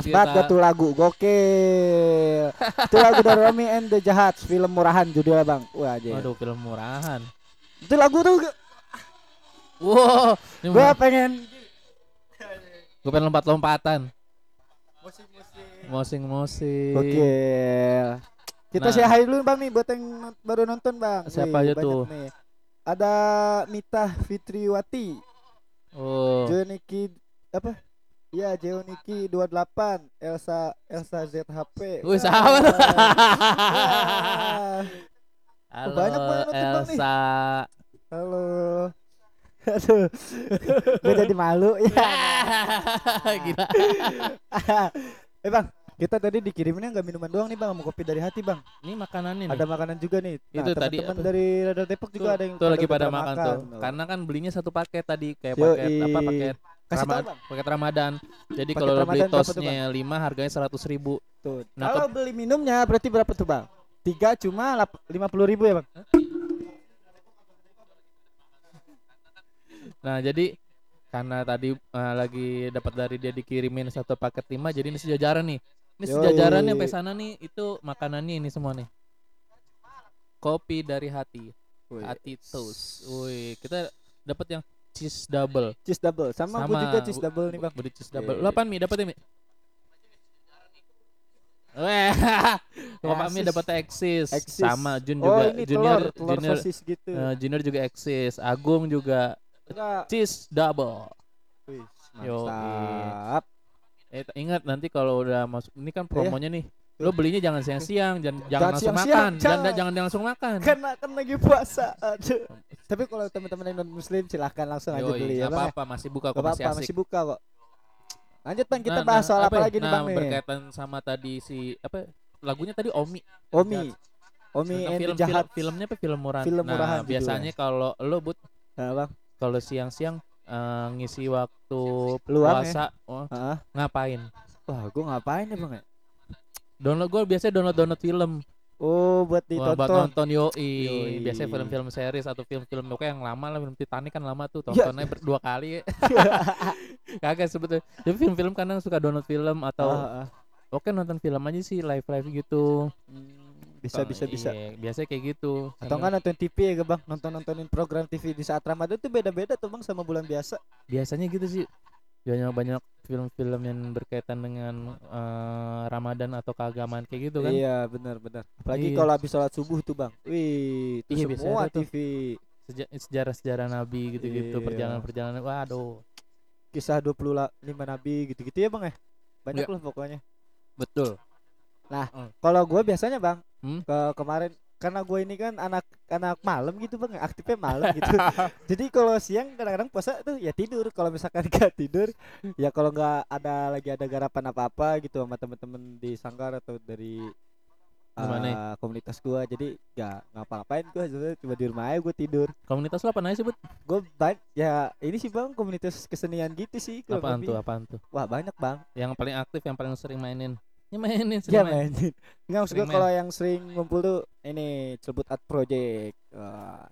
S3: kita.
S4: banget gua tuh lagu gokil itu lagu dari Romy and the Jahat film murahan judulnya bang wah aja
S3: Waduh, film murahan.
S4: itu lagu tuh gua-
S3: Wow, mah-
S4: pengen
S3: gua pengen lompat-lompatan. Mosing-mosing.
S4: gokil kita
S3: Nah.
S4: say hi dulu bang nih buat yang baru nonton bang
S3: Siapa aja tuh?
S4: nih. ada Mita Fitriwati
S3: Oh.
S4: Joniki apa Iya, Jeoniki 28, Elsa Elsa ZHP.
S3: Wih.
S4: Wah.
S3: Halo,
S4: banyak banget.
S3: Elsa.
S4: Halo. Aduh. Gue jadi malu ya.
S3: Gila.
S4: eh Bang, kita tadi dikiriminnya nggak minuman doang nih Bang, mau kopi dari hati Bang.
S3: Ini makanannya nih.
S4: Ada makanan juga nih. Nah,
S3: Itu tadi
S4: teman-teman
S3: apa?
S4: dari Radar Depok
S3: Tuh,
S4: juga ada yang
S3: tuh lagi pada makan, tuh.
S4: Oh.
S3: Karena kan belinya satu paket tadi kayak
S4: Yoi.
S3: paket apa paket
S4: Kasih
S3: Rama-
S4: tahu Bang.
S3: paket Ramadan. Jadi
S4: Paket
S3: kalau beli tosnya 5 harganya 100 ribu.
S4: Tuh.
S3: Nah,
S4: Kalau beli minumnya berarti berapa tuh Bang? Tiga cuma lima puluh ribu ya Bang?
S3: Nah, jadi karena tadi eh, lagi dapat dari dia dikirimin satu paket 5 jadi ini sejajaran nih. Ini
S4: Yoi.
S3: sejajaran sampai sana nih itu makanannya ini semua nih. Kopi dari hati.
S4: Wih.
S3: Hati toast. Wih, kita dapat yang cheese double.
S4: Cheese double. Sama, gue juga cheese double nih Bang.
S3: Beli cheese double.
S4: Oke.
S3: Lu apaan Mi? Dapat Mi? Weh, Bapak Mi dapat eksis.
S4: Eksis.
S3: Sama Jun
S4: oh,
S3: juga.
S4: ini
S3: junior
S4: telur, telur
S3: junior
S4: sosis gitu.
S3: eh, junior juga eksis. Agung juga
S4: Enggak.
S3: cheese double.
S4: Wih, mantap.
S3: Eh t- ingat nanti kalau udah masuk ini kan promonya nih. Lo belinya jangan siang-siang, jangan jangan
S4: Jangan
S3: langsung
S4: siang-siang,
S3: makan, jangan
S4: jangan.
S3: jangan langsung makan.
S4: Karena kan lagi puasa. Aduh. Tapi kalau teman-teman yang non muslim silahkan langsung aja
S3: Yoi,
S4: beli ya ya.
S3: apa-apa masih buka kok masih
S4: apa-apa
S3: asik.
S4: masih buka kok. Lanjut Bang, kita
S3: Nah,
S4: bahas
S3: nah,
S4: soal apa
S3: ya?
S4: lagi nih
S3: Nah,
S4: Bang nih?
S3: berkaitan sama tadi si apa lagunya tadi Omi.
S4: Omi. Omi and the
S3: film,
S4: Jahat.
S3: film filmnya apa film murahan?
S4: Film
S3: nah,
S4: murahan judulnya.
S3: biasanya kalau lo but
S4: Nah, Bang.
S3: kalau siang-siang eh, ngisi waktu
S4: Luang ya?
S3: puasa oh,
S4: Heeh.
S3: ngapain?
S4: Wah, gua ngapain ya Bang ya?
S3: Download gue biasanya download download film.
S4: Oh, buat
S3: Wah, buat
S4: ditonton.
S3: nonton yoi.
S4: Yoi.
S3: Biasanya film-film series atau film-film pokoknya yang lama lah film Titanic kan lama tuh
S4: Ya.
S3: tontonnya berdua kali. Kagak sebetulnya. Tapi film-film kadang suka download film atau
S4: Ah, ah.
S3: oke nonton film aja sih live live gitu.
S4: Hmm, bisa bisa bisa.
S3: Iya, biasanya kayak gitu.
S4: Atau enggak nonton TV ya Bang, nonton-nontonin program TV di saat Ramadan tuh beda-beda tuh Bang sama bulan biasa.
S3: biasanya gitu sih banyak banyak film-film yang berkaitan dengan eh, Ramadan atau keagamaan kayak gitu kan
S4: Iya, benar benar. Apalagi
S3: Iya.
S4: kalau habis sholat subuh tuh Bang. Wih, itu
S3: Iya,
S4: semua. TV
S3: Seja- sejarah-sejarah Nabi gitu-gitu
S4: Iya.
S3: perjalanan-perjalanan waduh
S4: kisah 25 nabi gitu-gitu ya Bang ya. Banyak
S3: Iya.
S4: lah pokoknya.
S3: betul
S4: Kalau gue biasanya Bang,
S3: Hmm?
S4: ke kemarin karena gue ini kan anak anak malam gitu Bang, aktifnya malam gitu. Jadi kalau siang kadang-kadang puasa tuh ya tidur. Kalau misalkan gak tidur, ya kalau nggak ada lagi ada garapan apa-apa gitu sama temen-temen di sanggar atau dari eh, komunitas gua. Jadi ya ngapa-ngapain sebenarnya cuma di rumah aja gua tidur.
S3: Komunitas lo apa aja sih Bud?
S4: gue banyak ya ini sih bang komunitas kesenian gitu sih
S3: apaan
S4: lebih.
S3: tuh? Apaan tuh?
S4: Wah banyak bang.
S3: Yang paling aktif yang paling sering mainin ya mainin
S4: ya
S3: sering main.
S4: mainin. Nggak maksud gua kalau yang sering ngumpul tuh ini Celebut Art Project. Wah,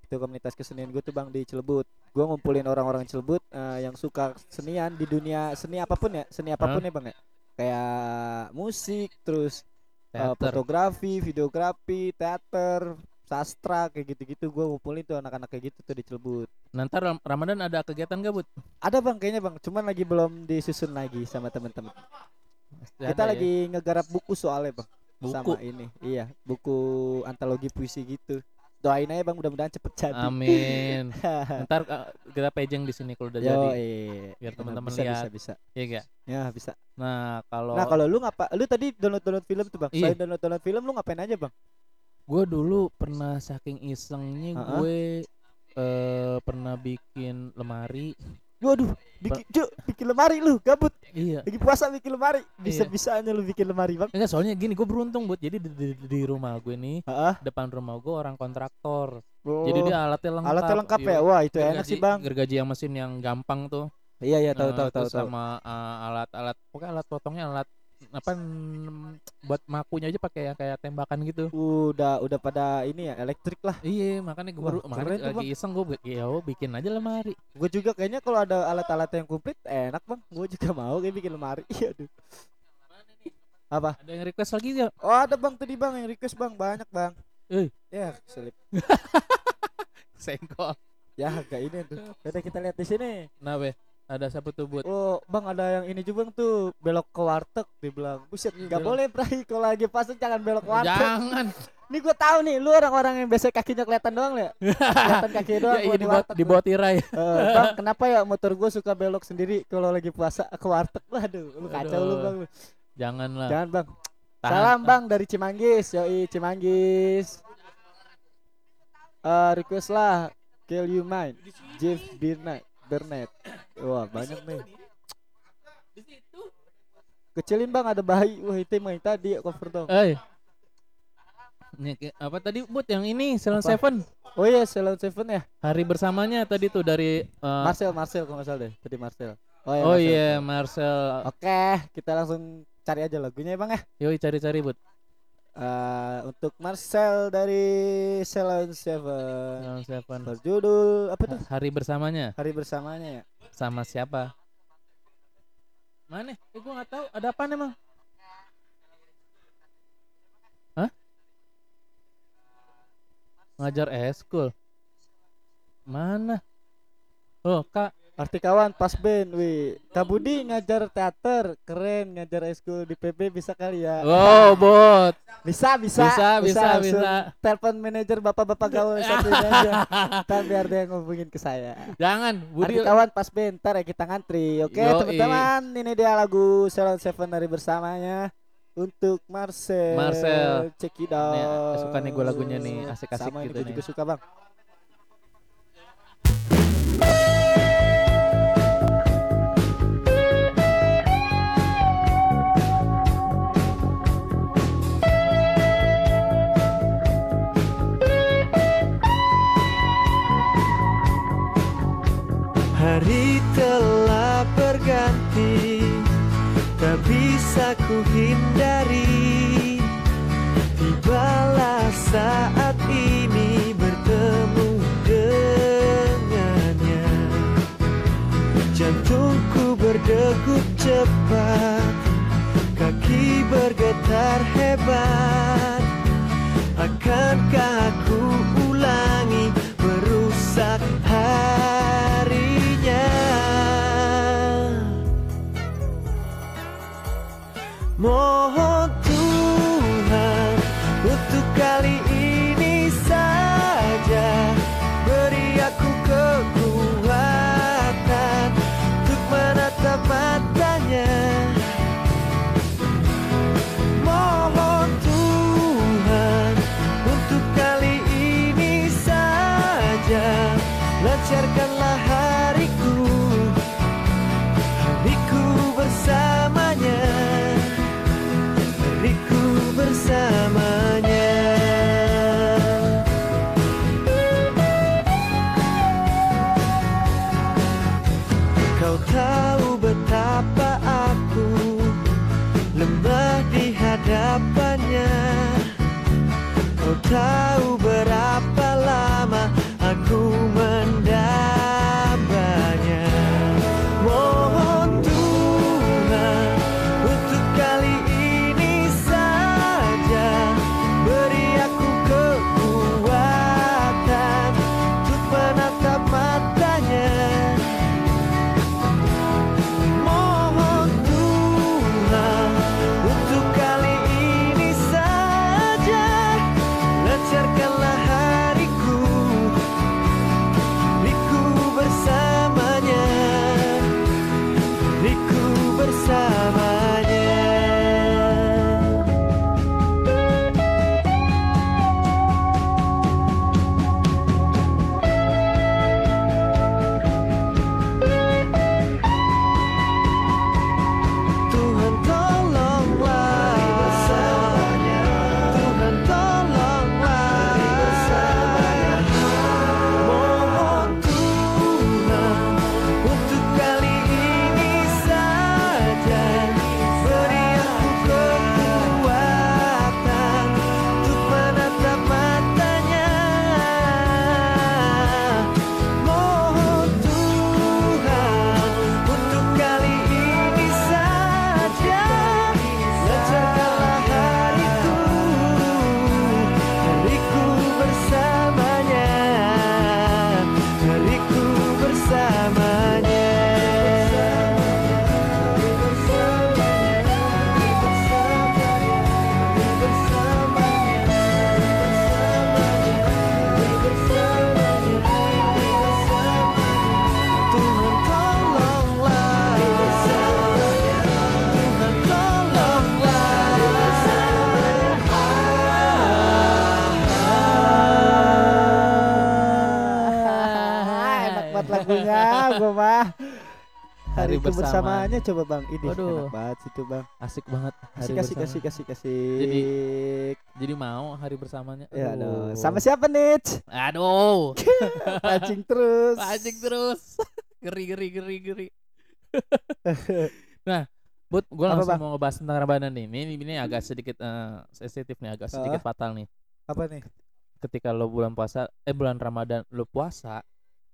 S4: itu komunitas kesenian gue tuh bang di Celebut. Gue ngumpulin orang-orang Celebut eh, yang suka kesenian di dunia seni apa pun ya seni apa pun ya bang ya. Kayak musik terus
S3: teater.
S4: fotografi videografi teater sastra kayak gitu-gitu. Gue ngumpulin tuh anak-anak kayak gitu tuh di Celebut.
S3: Nanti Ram- Ramadan ada kegiatan gak Bud?
S4: ada bang kayaknya bang. Cuman lagi belum disusun lagi sama teman-teman kita
S3: ya?
S4: lagi ngegarap buku soalnya bang.
S3: Buku?
S4: Sama ini. Iya buku antologi puisi gitu. Doain aja bang. Mudah-mudahan cepet jadi.
S3: Amin. Ntar uh, kita pejeng di sini kalau udah
S4: Yo,
S3: jadi.
S4: Eh.
S3: Biar teman-teman
S4: bisa,
S3: lihat.
S4: bisa bisa.
S3: Iya gak?
S4: ya bisa.
S3: Nah kalau
S4: nah kalau lu ngapa lu tadi download download film tuh bang?
S3: Iya.
S4: selain download download film lu ngapain aja bang?
S3: Gue dulu pernah saking isengnya
S4: Ha-ha.
S3: gue eh pernah bikin lemari
S4: waduh bikin cuk bikin lemari lu gabut.
S3: Iya.
S4: Lagi puasa bikin lemari. Bisa
S3: Iya.
S4: bisanya lu bikin lemari bang.
S3: Enggak soalnya gini gue beruntung buat jadi di, di- di rumah gue nih
S4: Heeh.
S3: depan rumah gue orang kontraktor.
S4: Oh.
S3: jadi dia alatnya lengkap.
S4: Alatnya lengkap ya?
S3: Iya.
S4: wah itu enak
S3: Gergaji-
S4: sih bang.
S3: gergaji yang mesin yang gampang tuh.
S4: Iya iya tahu
S3: Eh,
S4: tahu tahu
S3: sama uh, alat-alat pokoknya alat potongnya alat apa buat makunya aja pakai yang kayak tembakan gitu.
S4: Udah udah pada ini ya elektrik lah.
S3: Iya, makanya gue baru makanya lagi iseng gue ya oh, bikin aja lemari.
S4: Gue juga kayaknya kalau ada alat-alat yang komplit enak bang. Gue juga mau kayak bikin lemari. Aduh. Apa?
S3: Ada yang request lagi gak?
S4: Oh ada bang tadi bang yang request bang banyak bang.
S3: Eh.
S4: Ya selip.
S3: Sengkol.
S4: Ya agak ini tuh. Udah kita lihat di sini.
S3: Nah, be, ada siapa tuh buat?
S4: Oh bang ada yang ini juga bang tuh belok ke warteg dibilang. Buset
S3: Iya,
S4: nggak
S3: belok.
S4: boleh Bray kalau lagi pasang jangan belok ke warteg.
S3: Jangan.
S4: Ini gue tahu nih lu orang-orang yang biasa kakinya kelihatan doang ya. kelihatan kaki doang.
S3: ya, ini
S4: di
S3: buat
S4: warteg,
S3: di bawah tirai.
S4: Eh, bang, kenapa ya motor gue suka belok sendiri kalau lagi puasa ke warteg? Waduh, lu kacau lu
S3: Aduh.
S4: bang.
S3: Janganlah.
S4: Jangan bang.
S3: Tahan.
S4: Salam bang dari Cimanggis, yoi Cimanggis. Eh request lah, Kill You Mine, Jeff Burnett, Burnett. Wah banyak nih. Kecilin bang ada bayi, wah itu yang tadi cover dong.
S3: Eh. Apa tadi buat yang ini Salon
S4: Apa?
S3: Seven
S4: Oh iya, Salon Seven ya.
S3: hari bersamanya tadi tuh dari eh,
S4: Marcel, Marcel kalau nggak salah deh, tadi Marcel. Oh iya.
S3: Oh
S4: Marcel.
S3: iya Marcel.
S4: Oke, kita langsung cari aja lagunya ya bang ya.
S3: Yoi cari-cari buat
S4: Eh, untuk Marcel dari Salon Seven.
S3: Salon Seven.
S4: Berjudul apa tuh?
S3: Hari bersamanya
S4: Hari bersamanya ya.
S3: sama siapa? Mana? Eh gua nggak tahu. Ada apa emang? Hah? Ngajar eskul. Mana? Oh, Kak.
S4: Artikawan pas band, wih. Kak Budi ngajar teater, keren ngajar eskul di PB bisa kali ya.
S3: Oh, bot.
S4: Bisa, bisa,
S3: Bisa, bisa,
S4: langsung
S3: bisa.
S4: Telepon manajer bapak-bapak gaul satu aja. Ntar biar dia ngubungin ke saya.
S3: Jangan, Budi.
S4: Artikawan pas band, ntar ya kita ngantri. Oke,
S3: Yoi.
S4: teman-teman, ini dia lagu Salon Seven dari bersamanya untuk Marcel.
S3: Marcel.
S4: Check it out.
S3: Nih, suka nih gua lagunya nih, asik-asik
S4: Sama
S3: gitu
S4: juga suka, Bang.
S6: Hebat
S4: coba bang, ini
S3: Waduh.
S4: enak banget situ bang.
S3: Asik banget hari
S4: Kasih kasih kasih kasih.
S3: Jadi- Jadi mau hari bersamanya.
S4: Ya
S3: Aduh.
S4: aduh. Sama siapa nih?
S3: Aduh.
S4: Pancing terus.
S3: Pancing terus. Geri geri geri geri. nah, Bud, gue langsung
S4: Bang?
S3: mau ngebahas tentang Ramadan nih. Ini, ini, ini agak sedikit eh, sensitif nih, agak sedikit fatal nih.
S4: Apa nih?
S3: Ketika lo bulan puasa, eh bulan Ramadan lo puasa,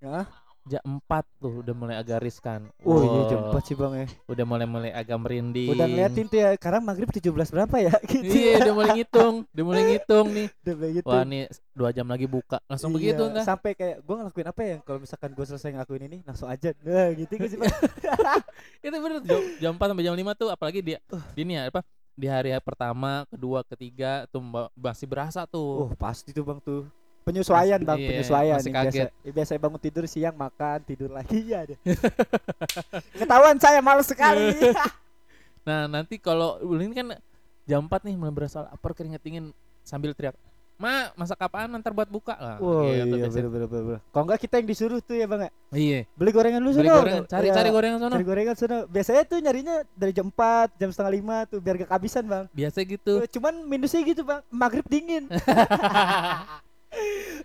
S4: Hah?
S3: Jam 4 tuh udah mulai agak riskan.
S4: Oh iya
S3: Wow,
S4: jam 4 sih bang ya.
S3: Udah mulai-mulai agak merinding.
S4: Udah ngeliatin tuh ya, sekarang maghrib 17 berapa ya? Gitu
S3: Iya,
S4: ya.
S3: udah mulai ngitung, udah mulai ngitung nih.
S4: Udah begitu.
S3: Wah, nih dua jam lagi buka. Langsung
S4: Iya,
S3: begitu enggak?
S4: Sampai kayak gue ngelakuin apa ya? Kalau misalkan gue selesai ngelakuin ini, langsung aja. Nah, gitu gak sih bang?
S3: itu bener jam, jam 4 sampai jam 5 tuh apalagi dia di ini ya apa di hari pertama kedua ketiga tuh masih berasa tuh
S4: Oh pasti tuh bang tuh. Penyesuaian bang,
S3: Iya,
S4: penyesuaian.
S3: masih
S4: biasa,
S3: kaget.
S4: ya, biasa bangun tidur siang makan tidur lagi ya. deh. Ketahuan saya malas sekali.
S3: nah nanti kalau ini kan jam 4 nih mulai berasa lapar keringet dingin sambil teriak Ma, masak apaan ntar buat buka lah. Gitu
S4: iya
S3: biasanya.
S4: bener bener bener. Kalau enggak kita yang disuruh tuh ya bang ya.
S3: Iya.
S4: Beli gorengan dulu
S3: Beli gorengan, cari
S4: Iya,
S3: cari gorengan sono.
S4: Cari gorengan sono. Biasanya tuh nyarinya dari jam 4, jam setengah lima tuh biar gak kehabisan bang.
S3: Biasa gitu.
S4: Cuman minusnya gitu bang, maghrib dingin.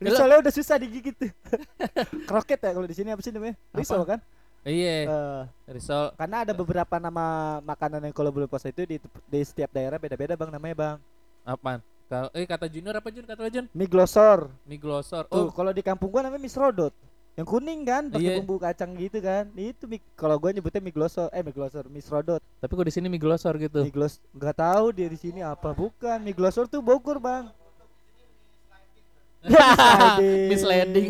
S4: Risolnya udah susah digigit tuh. Kroket ya kalau di sini apa sih namanya? Risol kan?
S3: iya.
S4: Eh,
S3: Risol
S4: karena ada beberapa nama makanan yang kalau belum puasa itu di, di setiap daerah beda-beda bang namanya bang.
S3: apaan? Kalau eh kata Junior apa Jun? Kata Jun?
S4: Mie glosor.
S3: Mie glosor. Oh,
S4: kalau di kampung gua namanya mie serodot. Yang kuning kan, pakai
S3: Iya.
S4: bumbu kacang gitu kan. Itu mie kalau gua nyebutnya mie glosor, eh mie glosor, mie serodot.
S3: tapi kok di sini mie glosor gitu.
S4: Mie glos nggak tahu dia di sini apa bukan. Mie glosor tuh Bogor, Bang. Misleading.
S3: Misleading.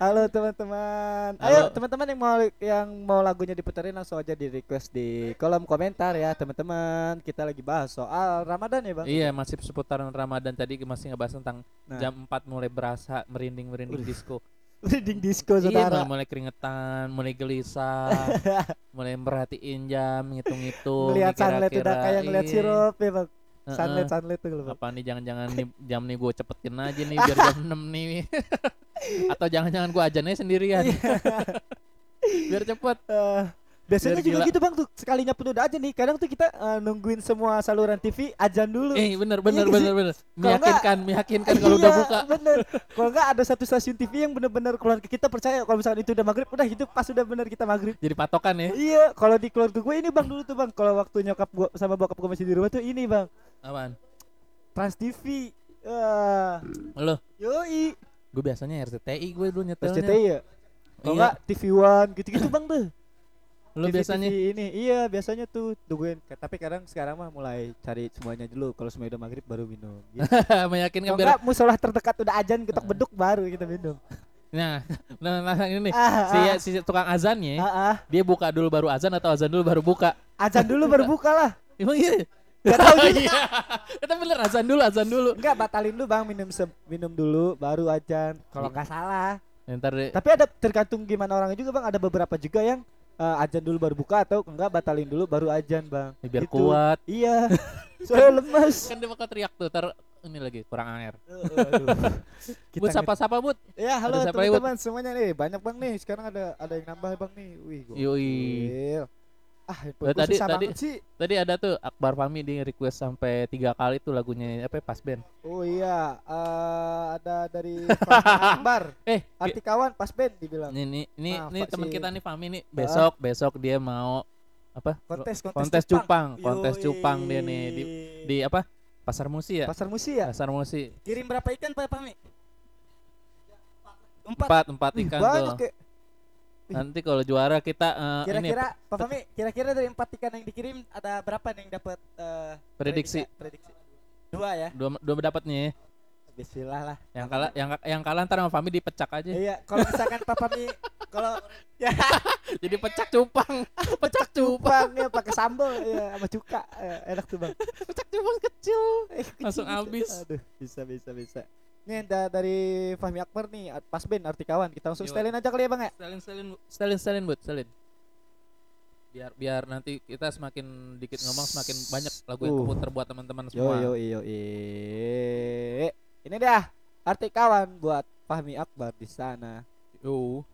S4: Halo teman-teman. Ayo teman-teman yang mau yang mau lagunya diputerin langsung aja di request di kolom komentar ya teman-teman. Kita lagi bahas soal Ramadan ya bang.
S3: Iya, masih seputaran Ramadan tadi masih ngebahas tentang
S4: Nah.
S3: jam 4 mulai berasa merinding-merinding disco.
S4: Reading disco
S3: Iya,
S4: saudara.
S3: mulai, mulai keringetan, mulai gelisah, mulai merhatiin jam, ngitung-ngitung.
S4: Ngeliat sunlight udah
S3: kira-kira,
S4: kayak ngeliat
S3: iya.
S4: sirup ya bang.
S3: Heeh.
S4: Sunlight sunlight tuh bang.
S3: Apa nih jangan-jangan nih jam nih gue cepetin aja nih biar jam 6 nih. Atau jangan-jangan gue ajannya sendirian. biar cepet.
S4: Eh, biasanya juga
S3: gila.
S4: gitu bang tuh sekalinya penuh aja nih. Kadang tuh kita eh, nungguin semua saluran TV ajan dulu.
S3: Eh bener
S4: Iya
S3: bener bener.
S4: Kalau enggak-
S3: Meyakinkan, meyakinkan kalau udah
S4: Iya,
S3: buka.
S4: bener kalau enggak ada satu stasiun TV yang bener-bener keluarga kita percaya kalau misalkan itu udah maghrib udah itu pas udah bener kita maghrib
S3: Jadi patokan ya.
S4: iya kalau di keluarga gue ini bang dulu tuh bang kalau waktu nyokap gua sama bokap gue masih di rumah tuh ini bang
S3: Apaan?
S4: Trans TV ah
S3: Lo,
S4: yoi
S3: gue biasanya RCTI gue dulu nyetelnya.
S4: SCTI ya kalau
S3: Iya.
S4: enggak TV One gitu-gitu bang tuh
S3: Lo
S4: TV,
S3: biasanya
S4: ini iya biasanya tuh tungguin tapi kadang sekarang mah mulai cari semuanya dulu kalau semuanya udah maghrib baru minum gitu.
S3: meyakinkan biar
S4: enggak musola terdekat udah ajan ketok beduk baru kita minum
S3: Nah, nah, nah ini nih.
S4: ah,
S3: Si, si tukang azannya,
S4: ah, ah.
S3: dia buka dulu baru azan atau azan dulu baru buka?
S4: Azan dulu baru buka lah.
S3: Emang iya?
S4: Gak tahu juga.
S3: Iya. Kita bener azan dulu, azan dulu.
S4: Enggak batalin dulu bang minum se- minum dulu baru.
S3: Iya.
S4: Kalau nggak salah.
S3: Ntar deh.
S4: Tapi ada tergantung gimana orangnya juga bang. Ada beberapa juga yang eh, ajan dulu baru buka atau enggak batalin dulu baru ajan bang.
S3: Biar
S4: Gitu.
S3: kuat.
S4: Iya. Soalnya lemas.
S3: Kan dia bakal teriak tuh, ntar ini lagi kurang air.
S4: Kita
S3: Bud
S4: nge-
S3: sapa-sapa Bud.
S4: Ya halo
S3: siapa ya,
S4: teman-teman semuanya nih banyak bang nih. Sekarang ada ada yang nambah bang nih. Wih. gokil. Ah, gua
S3: tadi- tadi-
S4: sih.
S3: Tadi ada tuh Akbar Fahmi di request sampai tiga kali tuh lagunya apa pas band.
S4: Oh iya, eh, ada dari Fahmi Akbar.
S3: Eh,
S4: Arti kawan pas band dibilang.
S3: ini ini ini,
S4: Ah,
S3: ini
S4: Pak,
S3: teman
S4: si-
S3: kita nih Fahmi nih besok besok dia mau apa?
S4: Kontes kontes,
S3: kontes cupang, kontes
S4: Yoi.
S3: cupang dia nih di di apa? Pasar Musi ya?
S4: Pasar Musi ya?
S3: Pasar Musi.
S7: Kirim berapa ikan Pak Pami? Empat.
S3: Empat empat ikan
S4: banyak
S3: tuh.
S4: ya.
S3: Nanti kalau juara kita eh, ini
S7: Kira-kira Pak Pami, kira-kira dari empat ikan yang dikirim ada berapa nih yang dapat eh,
S3: prediksi
S7: prediksi? Dua ya.
S3: dua dua dapat nih.
S4: Bismillah lah.
S3: Yang kalah yang yang kalah ntar sama Fahmi dipecak aja.
S7: Iya, kalau misalkan Pak Pami kalau ya
S3: Jadi pecak cupang. pecak cupang.
S4: Ya pakai sambal ya sama cuka. Eh, enak tuh, Bang.
S3: Pecak cupang kecil.
S4: Eh, kecil
S3: Langsung habis.
S4: Aduh, bisa bisa bisa. Nih da- dari Fahmi Akbar nih pas band arti kawan. Kita langsung
S3: Yo.
S4: setelin aja kali ya, Bang ya.
S3: Stalin stalin stalin stalin buat stalin. Biar biar nanti kita semakin dikit ngomong semakin banyak lagu yang
S4: Uh.
S3: keputar buat teman-teman
S4: Yo
S3: semua.
S4: yo yo Ini dah arti kawan buat Fahmi Akbar di sana.
S3: Yo.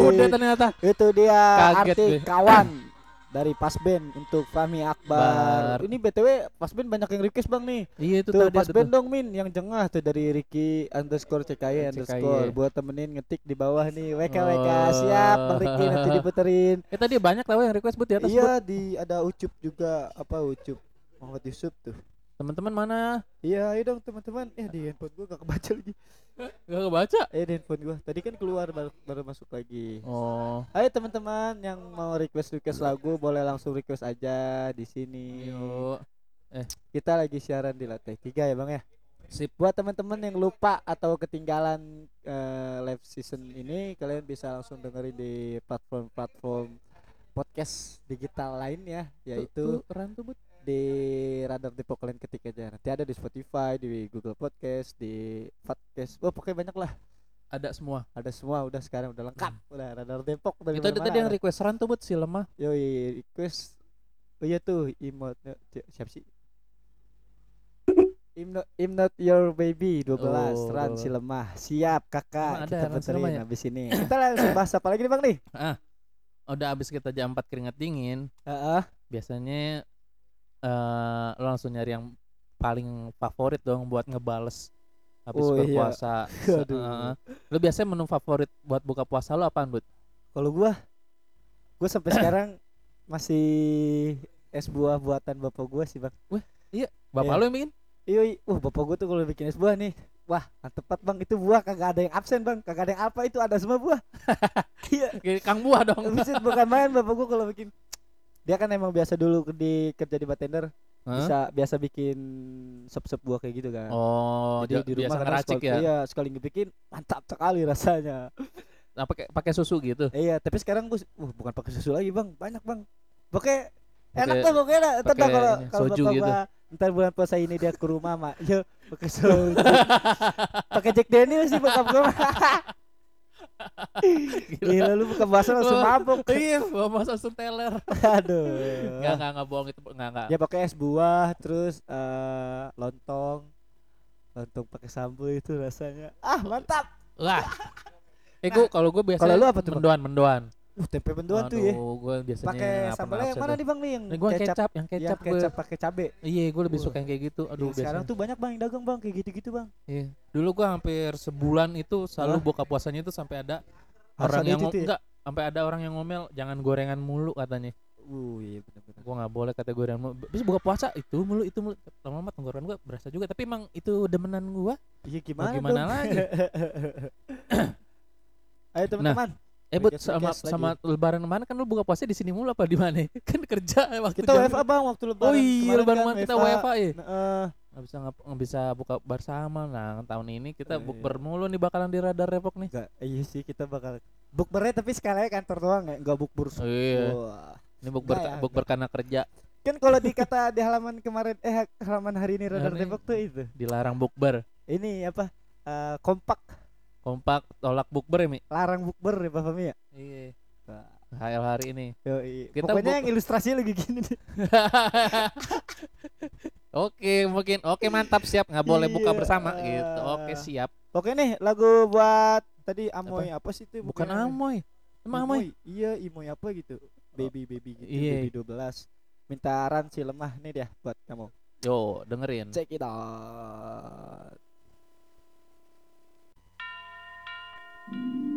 S3: Udah ternyata.
S4: Itu dia
S3: Kaget
S4: arti
S3: gue.
S4: kawan dari Pasben untuk Fahmi Akbar.
S3: Bar.
S4: Ini BTW Pasben banyak yang request Bang nih.
S3: Iya itu
S4: Tuh
S3: tadi
S4: Pasben dong Min yang jengah tuh dari Ricky underscore CKY underscore buat temenin ngetik di bawah nih WK WK
S3: Oh.
S4: siap Bang Ricky nanti diputerin.
S3: Eh tadi banyak tahu yang request buat di atas.
S4: Iya di ada Ucup juga apa Ucup Muhammad Yusuf tuh.
S3: Teman-teman mana?
S4: Iya, ayo dong teman-teman. Eh di handphone gua gak kebaca lagi.
S3: Gak kebaca.
S4: Eh di handphone gua. Tadi kan keluar baru, baru masuk lagi.
S3: Oh.
S4: Ayo teman-teman yang mau request request lagu boleh langsung request aja di sini.
S3: Yuk.
S4: Kita lagi siaran di lantai tiga ya bang ya.
S3: Sip.
S4: Buat teman-teman yang lupa atau ketinggalan eh, live season ini, kalian bisa langsung dengerin di platform-platform podcast digital lain ya, yaitu
S3: Bud.
S4: Di Radar Depok kalian ketik aja. Nanti ada di Spotify, di Google Podcast, di Podcast. Oh pokoknya banyak lah.
S3: Ada semua.
S4: Ada semua udah sekarang udah lengkap. Udah Radar Depok dari
S3: Itu tadi yang request ran tuh buat si lemah.
S4: Yoi request Oh iya tuh C- siapa sih? I'm not, I'm not your baby 12
S3: Oh,
S4: Ran si
S3: 12.
S4: lemah Siap kakak
S3: ada
S4: Kita puterin
S3: ya?
S4: habis ini Kita langsung bahas apa lagi nih bang nih
S3: Udah abis kita jam 4 keringat dingin,
S4: Heeh.
S3: biasanya eh lo langsung nyari yang paling favorit dong buat ngebales habis
S4: Oh, iya.
S3: berpuasa. Se-
S4: Aduh.
S3: eh, lo biasanya menu favorit buat buka puasa lo apaan, Bud?
S4: Kalau gua Gua sampai sekarang Masih Es buah buatan bapak gua sih bang
S3: Bapak
S4: Iya.
S3: lo yang bikin?
S4: Iya, iya. Wah, bapak gua tuh kalau bikin es buah nih. Wah, banget bang. Itu buah kagak ada yang absen bang. Kagak ada yang apa itu ada semua buah. Iya.
S3: Kang Buah dong.
S4: Buset, bukan main bapak gua kalau bikin. Dia kan emang biasa dulu di kerja di bartender.
S3: Hah?
S4: Bisa biasa bikin sop-sop buah kayak gitu kan.
S3: Oh,
S4: Jadi
S3: ja-
S4: di rumah
S3: ngeracik
S4: sekali-
S3: ya.
S4: Iya, sekali ngebikin mantap sekali rasanya.
S3: Nah, pakai pakai susu gitu.
S4: iya, tapi sekarang gua uh, bukan pakai susu lagi bang. Banyak bang. Pokoknya enak
S3: Pakai-
S4: tuh pokoknya dah. Ntar dah
S3: pakai
S4: kalau kalau bapak
S3: gitu.
S4: ntar bulan puasa ini dia ke rumah mak. Yo, pakai soju. pakai Jack Daniels sih bokap gua. Mah. Gila lu buka puasa langsung
S3: Oh,
S4: mabuk.
S3: Iya, gua masuk langsung teler.
S4: Aduh.
S3: Enggak, enggak, enggak bohong itu. Enggak, enggak.
S4: Ya pakai es buah terus eh lontong. Lontong pakai sambal itu rasanya. Ah, mantap.
S3: Lah. Eh, gua kalau gua biasa
S4: Kalau lu apa tuh,
S3: mendoan, mendoan.
S4: Uh, tempe mendoan tuh ya.
S3: Aduh, gua biasanya
S4: Pakai sambalnya yang mana nih Bang nih yang
S3: Ini gua kecap, yang
S4: Yang
S3: kecap, gua.
S4: kecap pakai cabe.
S3: Iya, gue lebih suka yang kayak gitu. Aduh,
S4: Yang sekarang tuh banyak Bang yang dagang Bang kayak gitu-gitu Bang.
S3: Iya. Dulu gua hampir sebulan itu selalu buka puasanya itu sampai ada
S4: Harus
S3: orang
S4: ada
S3: yang
S4: itu ya?
S3: enggak sampai ada orang yang ngomel jangan gorengan mulu katanya.
S4: Uh, iya benar-benar.
S3: Gua nggak boleh kata gorengan mulu. Bisa buka puasa itu mulu itu mulu. Lama-lama tenggorokan gua berasa juga, tapi emang itu demenan gua.
S4: Iya
S3: Mau
S4: gimana,
S3: gimana
S4: dong?
S3: lagi?
S4: Ayo teman-teman.
S3: Eh,
S4: Podcast-
S3: sama
S4: podcast lagi.
S3: sama lebaran ke mana kan lu buka puasa di sini mulu apa di mana? kan kerja waktu
S4: Kita WFA Bang waktu lebaran.
S3: Oh iya, lebaran
S4: kan,
S3: kita WFA ya.
S4: Heeh.
S3: Nggak bisa nggak bisa buka bersama. Nah, tahun ini kita
S4: Eh,
S3: bukber mulu nih bakalan di radar Depok nih.
S4: Enggak, iya sih kita bakal bukbernya tapi sekalian kantor doang ya, enggak bukber.
S3: Oh, iya.
S4: Wah.
S3: Ini bukber
S4: ya,
S3: bukber karena kerja
S4: Kan kalau dikata di halaman kemarin eh halaman hari ini radar
S3: Hari-
S4: Depok tuh itu.
S3: dilarang bukber.
S4: Ini apa? eh, kompak
S3: Kompak tolak bukber ya, Mi?
S4: larang bukber ya Pak Fahmi ya.
S3: Iya. HL hari ini.
S4: Yoi.
S3: Kita
S4: Pokoknya yang ilustrasi lagi gini nih.
S3: Oke, mungkin oke mantap siap nggak boleh buka
S4: Iya.
S3: bersama gitu. Oke, siap.
S4: Oke nih lagu buat tadi Amoy apa, sih itu?
S3: Bukan Amoy. Emang Amoy?
S4: Iya, Imoy apa gitu. Baby baby gitu,
S3: iya.
S4: baby 12. Minta ran si lemah nih dia buat kamu.
S3: Yo, dengerin.
S4: Check it out.
S8: Hai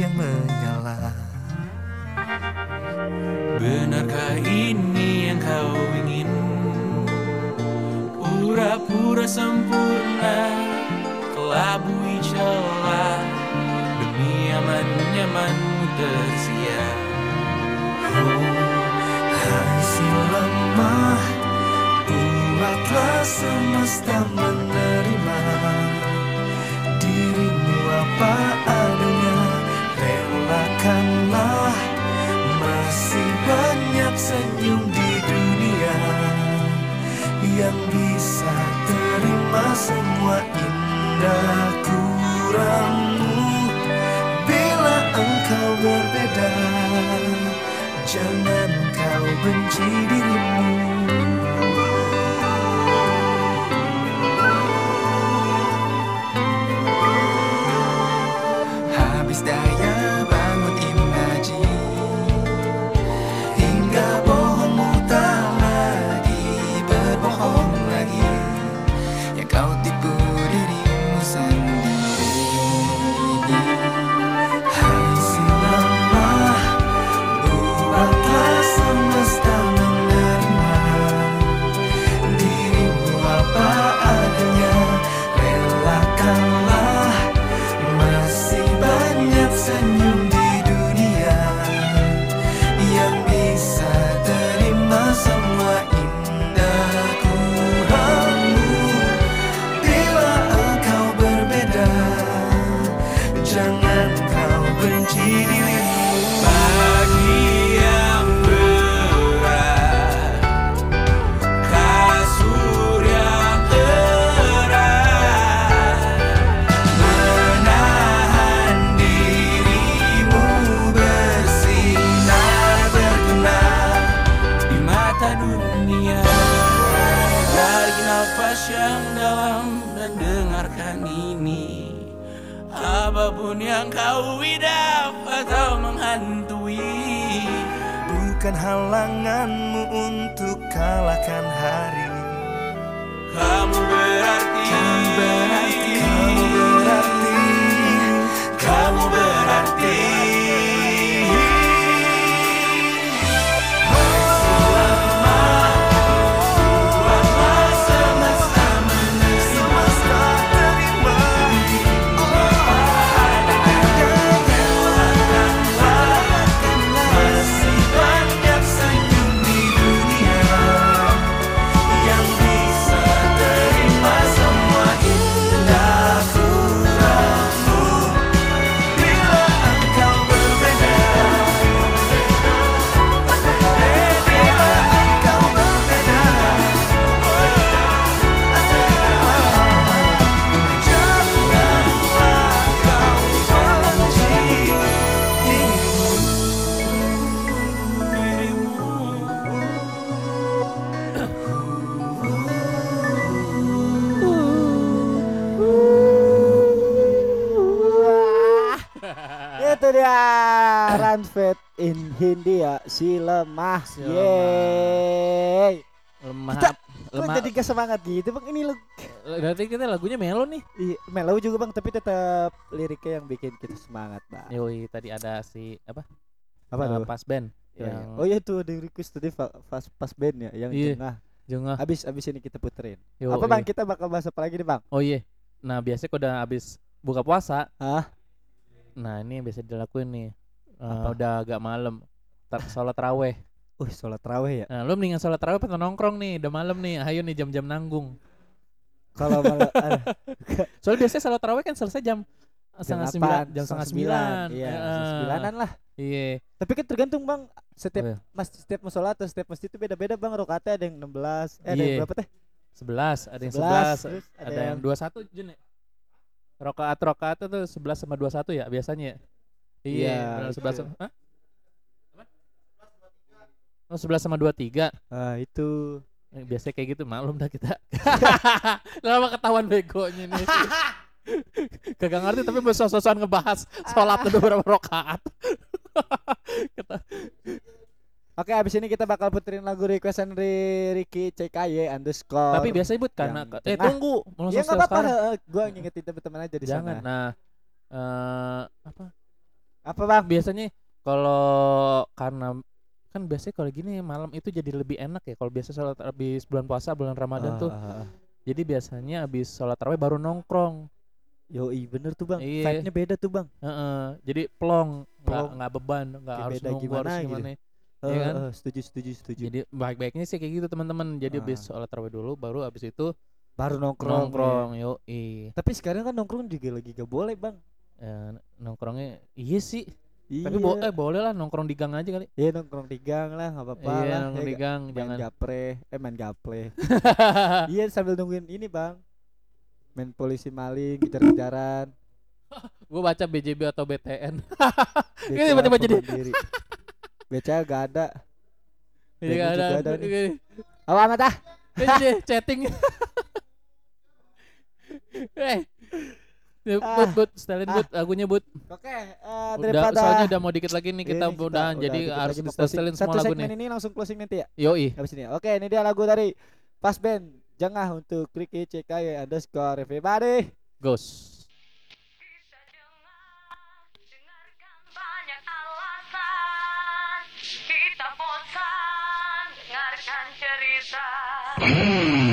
S8: yang menyala.
S1: Benarkah ini yang kau ingin? Pura-pura sempurna
S8: terima semua indah kurangmu. Bila engkau berbeda Jangan kau benci dirimu
S4: semangat gitu bang ini lu
S3: berarti kita lagunya melo nih
S4: Iya, melau juga bang tapi tetap liriknya yang bikin kita semangat bang.
S3: yoi tadi ada si apa
S4: Apa tuh?
S3: pas band
S4: Iya, iya.
S3: yang
S4: Oh iya tuh ada request tadi pas pas band ya yang
S3: Iya.
S4: tengah.
S3: jengah
S4: Habis habis ini kita puterin. Apa bang kita bakal bahas apa lagi nih bang?
S3: oh iya nah biasanya kalau udah habis buka puasa
S4: Hah?
S3: nah ini yang biasa dilakuin nih
S4: Apa?
S3: udah agak malam sholat raweh
S4: Wih sholat raweh ya.
S3: nah lu mendingan sholat raweh atau nongkrong nih udah malam nih ayo nih jam-jam nanggung
S4: Kalau malah aduh,
S3: soalnya biasanya sholat raweh kan selesai jam setengah sembilan jam setengah sembilan
S4: Iya,
S3: Eh,
S4: sembilanan lah.
S3: iya
S4: Tapi kan tergantung bang. Setiap
S3: Oh, iya.
S4: mas setiap musola atau setiap masjid itu beda-beda bang. Rokatnya ada yang 16 Eh ada yang
S3: Iya.
S4: berapa teh?
S3: sebelas ada yang
S4: 11,
S3: sebelas ada, yang dua satu Jun ya rokaat rokaat itu sebelas sama dua satu ya biasanya
S4: Iya,
S3: iya sebelas sama Hah? Oh, sebelas sama dua tiga
S4: Ah itu.
S3: Eh, biasanya kayak gitu maklum dah kita lama ketahuan begonya nih kagak ngerti tapi bersos-sosan ngebahas sholat udah berapa rokaat Kata-
S4: Oke abis ini kita bakal puterin lagu requestan dari Ricky CKY underscore.
S3: tapi biasanya but karena
S4: yang
S3: eh tunggu mau
S4: ya apa-apa. heeh. Gua ngingetin teman-teman aja di
S3: jangan
S4: sana.
S3: nah eh apa
S4: Apa bang?
S3: biasanya kalau karena kan biasanya kalau gini malam itu jadi lebih enak ya kalau biasa sholat habis bulan puasa bulan ramadan tuh
S4: Ah, ah, ah.
S3: jadi biasanya habis sholat tarawih baru nongkrong
S4: Yoi bener tuh bang.
S3: Iya.
S4: Vibe-nya beda tuh bang.
S3: Heeh, jadi plong nggak
S4: Plong.
S3: nggak beban nggak harus
S4: beda
S3: nunggu
S4: gimana
S3: harus
S4: gitu.
S3: gimana
S4: Eh,
S3: kan?
S4: eh, setuju setuju setuju.
S3: jadi baik-baiknya sih kayak gitu teman-teman jadi habis
S4: Ah.
S3: sholat tarawih dulu baru habis itu
S4: baru nongkrong.
S3: nongkrong
S4: ya.
S3: yo
S4: Tapi sekarang kan nongkrong juga lagi gak boleh bang.
S3: nongkrongnya iya sih
S4: Iya.
S3: tapi bo eh boleh lah nongkrong di gang aja kali
S4: Iya nongkrong di gang lah nggak apa-apa
S3: iya
S4: lah.
S3: nongkrong
S4: ya
S3: di
S4: nggak?
S3: gang
S4: Main
S3: jangan
S4: gapre, eh main gaple. iya sambil nungguin ini bang. Main polisi maling, kejar-kejaran.
S3: gue baca BJB atau BTN Ini tiba-tiba jadi-.
S4: BCA gak ada.
S3: Ini
S4: juga
S3: ada,
S4: ada nih.
S3: ini,
S4: Apa amat ah?
S3: ini chatting. eh, Ya,
S4: Ah.
S3: but, but, setelin
S4: Ah.
S3: but, lagunya but.
S4: Oke, eh,
S3: Udah,
S4: daripada
S3: soalnya udah mau dikit lagi nih kita
S4: Ini
S3: udahan,
S4: udah
S3: jadi
S4: dikit
S3: harus
S4: closing.
S3: semua
S4: Satu
S3: lagu
S4: segmen
S3: nih.
S4: ini langsung closing nanti ya.
S3: Yoi.
S4: Habis ini. Oke, ini dia lagu dari Pas Band. Jengah untuk Ricky CKY underscore everybody.
S3: Ghost.
S9: Bisa dengar, dengarkan banyak alasan Kita bosan, dengarkan cerita
S6: Langsung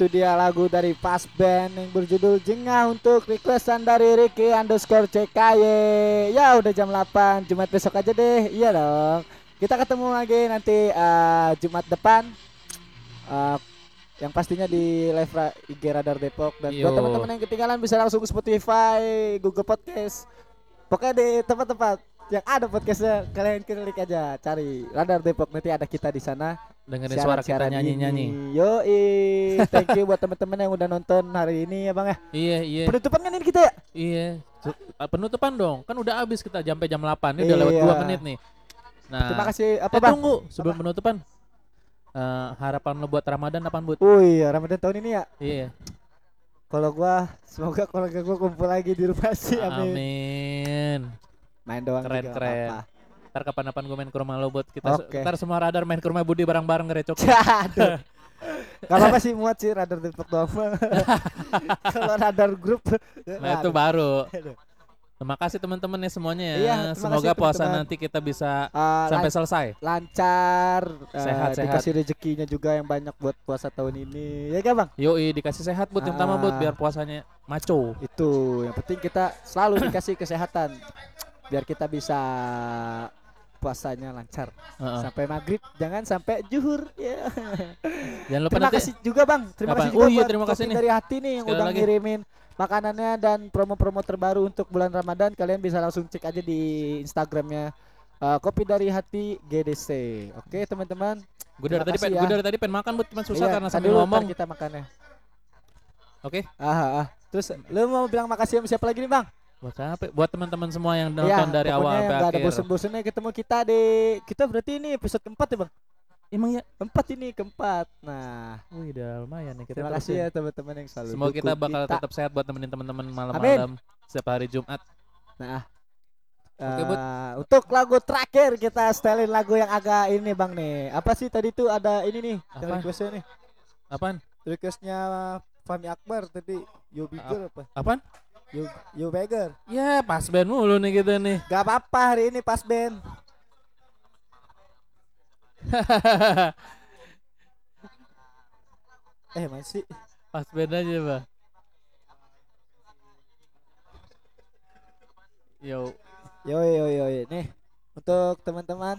S4: itu dia lagu dari Pas Band yang berjudul Jengah untuk requestan dari Ricky underscore CKY. Ya udah jam 8 Jumat besok aja deh. Iya dong. Kita ketemu lagi nanti eh, Jumat depan. Eh, yang pastinya di live ra- IG Radar Depok dan buat
S3: Yo.
S4: teman-teman yang ketinggalan bisa langsung ke Spotify, Google Podcast. Pokoknya di tempat-tempat yang ada podcastnya kalian klik aja cari Radar Depok nanti ada kita di sana
S3: Dengerin suara kita nyanyi-nyanyi.
S4: Yoi, thank you buat teman-teman yang udah nonton hari ini ya bang ya.
S3: Iya, iya.
S4: Penutupan kan ini kita ya?
S3: Iya. Ah, Penutupan dong. Kan udah habis kita sampai jam 8. Ini udah lewat
S4: Iya.
S3: 2 menit nih. Nah,
S4: Terima kasih apa
S3: eh,
S4: bang?
S3: tunggu sebelum penutupan. Eh, harapan lo buat Ramadan apaan, Bud?
S4: Oh iya Ramadan tahun ini ya.
S3: Iya.
S4: Kalau gua semoga keluarga gua kumpul lagi di rumah sih. Amin.
S3: Amin.
S4: Main doang
S3: Keren,
S4: juga,
S3: keren.
S4: apa-apa.
S3: Ntar kapan-kapan gue main ke rumah lo buat kita
S4: Oke.
S3: ntar semua radar main ke rumah Budi bareng-bareng ngerecok.
S4: Aduh. Gak apa-apa sih muat sih radar Depok doang. Kalau radar grup.
S3: Nah, itu baru. Terima kasih teman-teman ya semuanya ya.
S4: Iya,
S3: Semoga
S4: kasih,
S3: puasa
S4: teman-teman.
S3: nanti kita bisa
S4: Ah,
S3: sampai
S4: lan-
S3: selesai.
S4: lancar, eh,
S3: Sehat, sehat.
S4: dikasih rezekinya juga yang banyak buat puasa tahun ini. Ya kan bang?
S3: Yoi dikasih sehat buat yang pertama buat
S4: Ah.
S3: biar puasanya maco.
S4: Itu yang penting kita selalu dikasih kesehatan biar kita bisa puasanya lancar
S3: Heeh.
S4: sampai maghrib jangan sampai juhur ya
S3: Jangan lupa
S4: terima
S3: nanti
S4: kasih juga bang terima
S3: Apa?
S4: kasih
S3: Oh
S4: juga
S3: iya,
S4: buat
S3: terima kasih nih.
S4: dari hati nih yang
S3: Sekali
S4: udah
S3: lagi.
S4: ngirimin makanannya dan promo-promo terbaru untuk bulan ramadan kalian bisa langsung cek aja di instagramnya eh, kopi dari hati GDC oke teman-teman
S3: gue dari tadi pengen,
S4: ya.
S3: gue dari tadi pengen makan buat cuma susah
S4: Iya,
S3: karena sambil ngomong.
S4: kita makannya
S3: Oke.
S4: ah, ah. terus lu mau bilang makasih sama siapa lagi nih bang
S3: Buat siapa? Buat teman-teman semua yang nonton
S4: Iya,
S3: dari awal sampai
S4: yang nggak ada
S3: akhir.
S4: bosen-bosennya ketemu kita di kita berarti ini episode keempat ya bang
S3: Emang ya?
S4: keempat ini keempat nah
S3: Wih, udah lumayan nih kita.
S4: terima kasih ya teman-teman yang selalu
S3: Semoga kita bakal
S4: kita.
S3: tetap sehat buat temenin teman-teman malam-malam setiap hari Jumat.
S4: nah
S3: Oke, Bud.
S4: eh, untuk lagu terakhir kita setelin lagu yang agak ini bang nih apa sih tadi tuh ada ini nih yang
S3: Apa?
S4: requestnya nih
S3: Apaan?
S4: requestnya Fahmi Akbar tadi Yo Bigger apa
S3: Apaan?
S4: Yo Yo Beggar
S3: Ya, pas band mulu nih kita nih.
S4: gak apa-apa hari ini pas band eh masih
S3: pas band aja, Bang. Yo,
S4: Yo yo yo yo. nih untuk teman-teman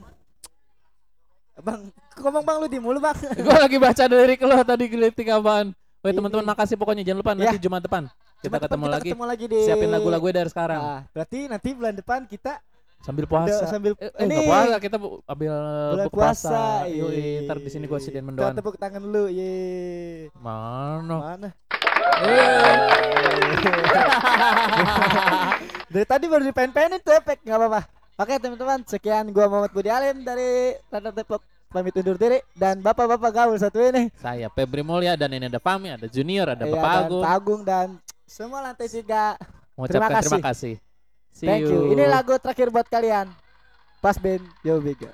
S4: Bang, ngomong bang lu di mulu bang.
S3: gue lagi baca dari lo tadi gelitik apaan. Woi teman-teman makasih pokoknya jangan lupa nanti
S4: Ya.
S3: Jumat depan kita ketemu lagi.
S4: ketemu lagi di
S3: Siapin lagu-lagu dari sekarang
S4: Nah, berarti nanti bulan depan kita
S3: sambil
S4: udah
S3: puasa.
S4: sambil
S3: Eh, eh,
S4: ini
S3: puasa kita bu- ambil
S4: bulan
S3: buka
S4: puasa.
S3: puasa.
S4: Iya.
S3: Yoi, ntar di sini gue sediain mendoan.
S4: tepuk tangan lu, ye.
S3: Mana?
S4: Mana? Eh. Dari tadi baru dipen-penin efek, nggak apa-apa. Oke teman-teman, sekian gua Muhammad Budi Alim dari Radar Depok pamit undur diri dan bapak-bapak gaul satu ini.
S3: Saya Febri Mulya dan ini ada Fami, ada Junior, ada
S4: Iya,
S3: Bapak Agung.
S4: Pak Agung dan semua lantai tiga. Terima kasih.
S3: Terima kasih. See
S4: Thank you. you. Ini lagu terakhir buat kalian. Pas Ben, yo bigger.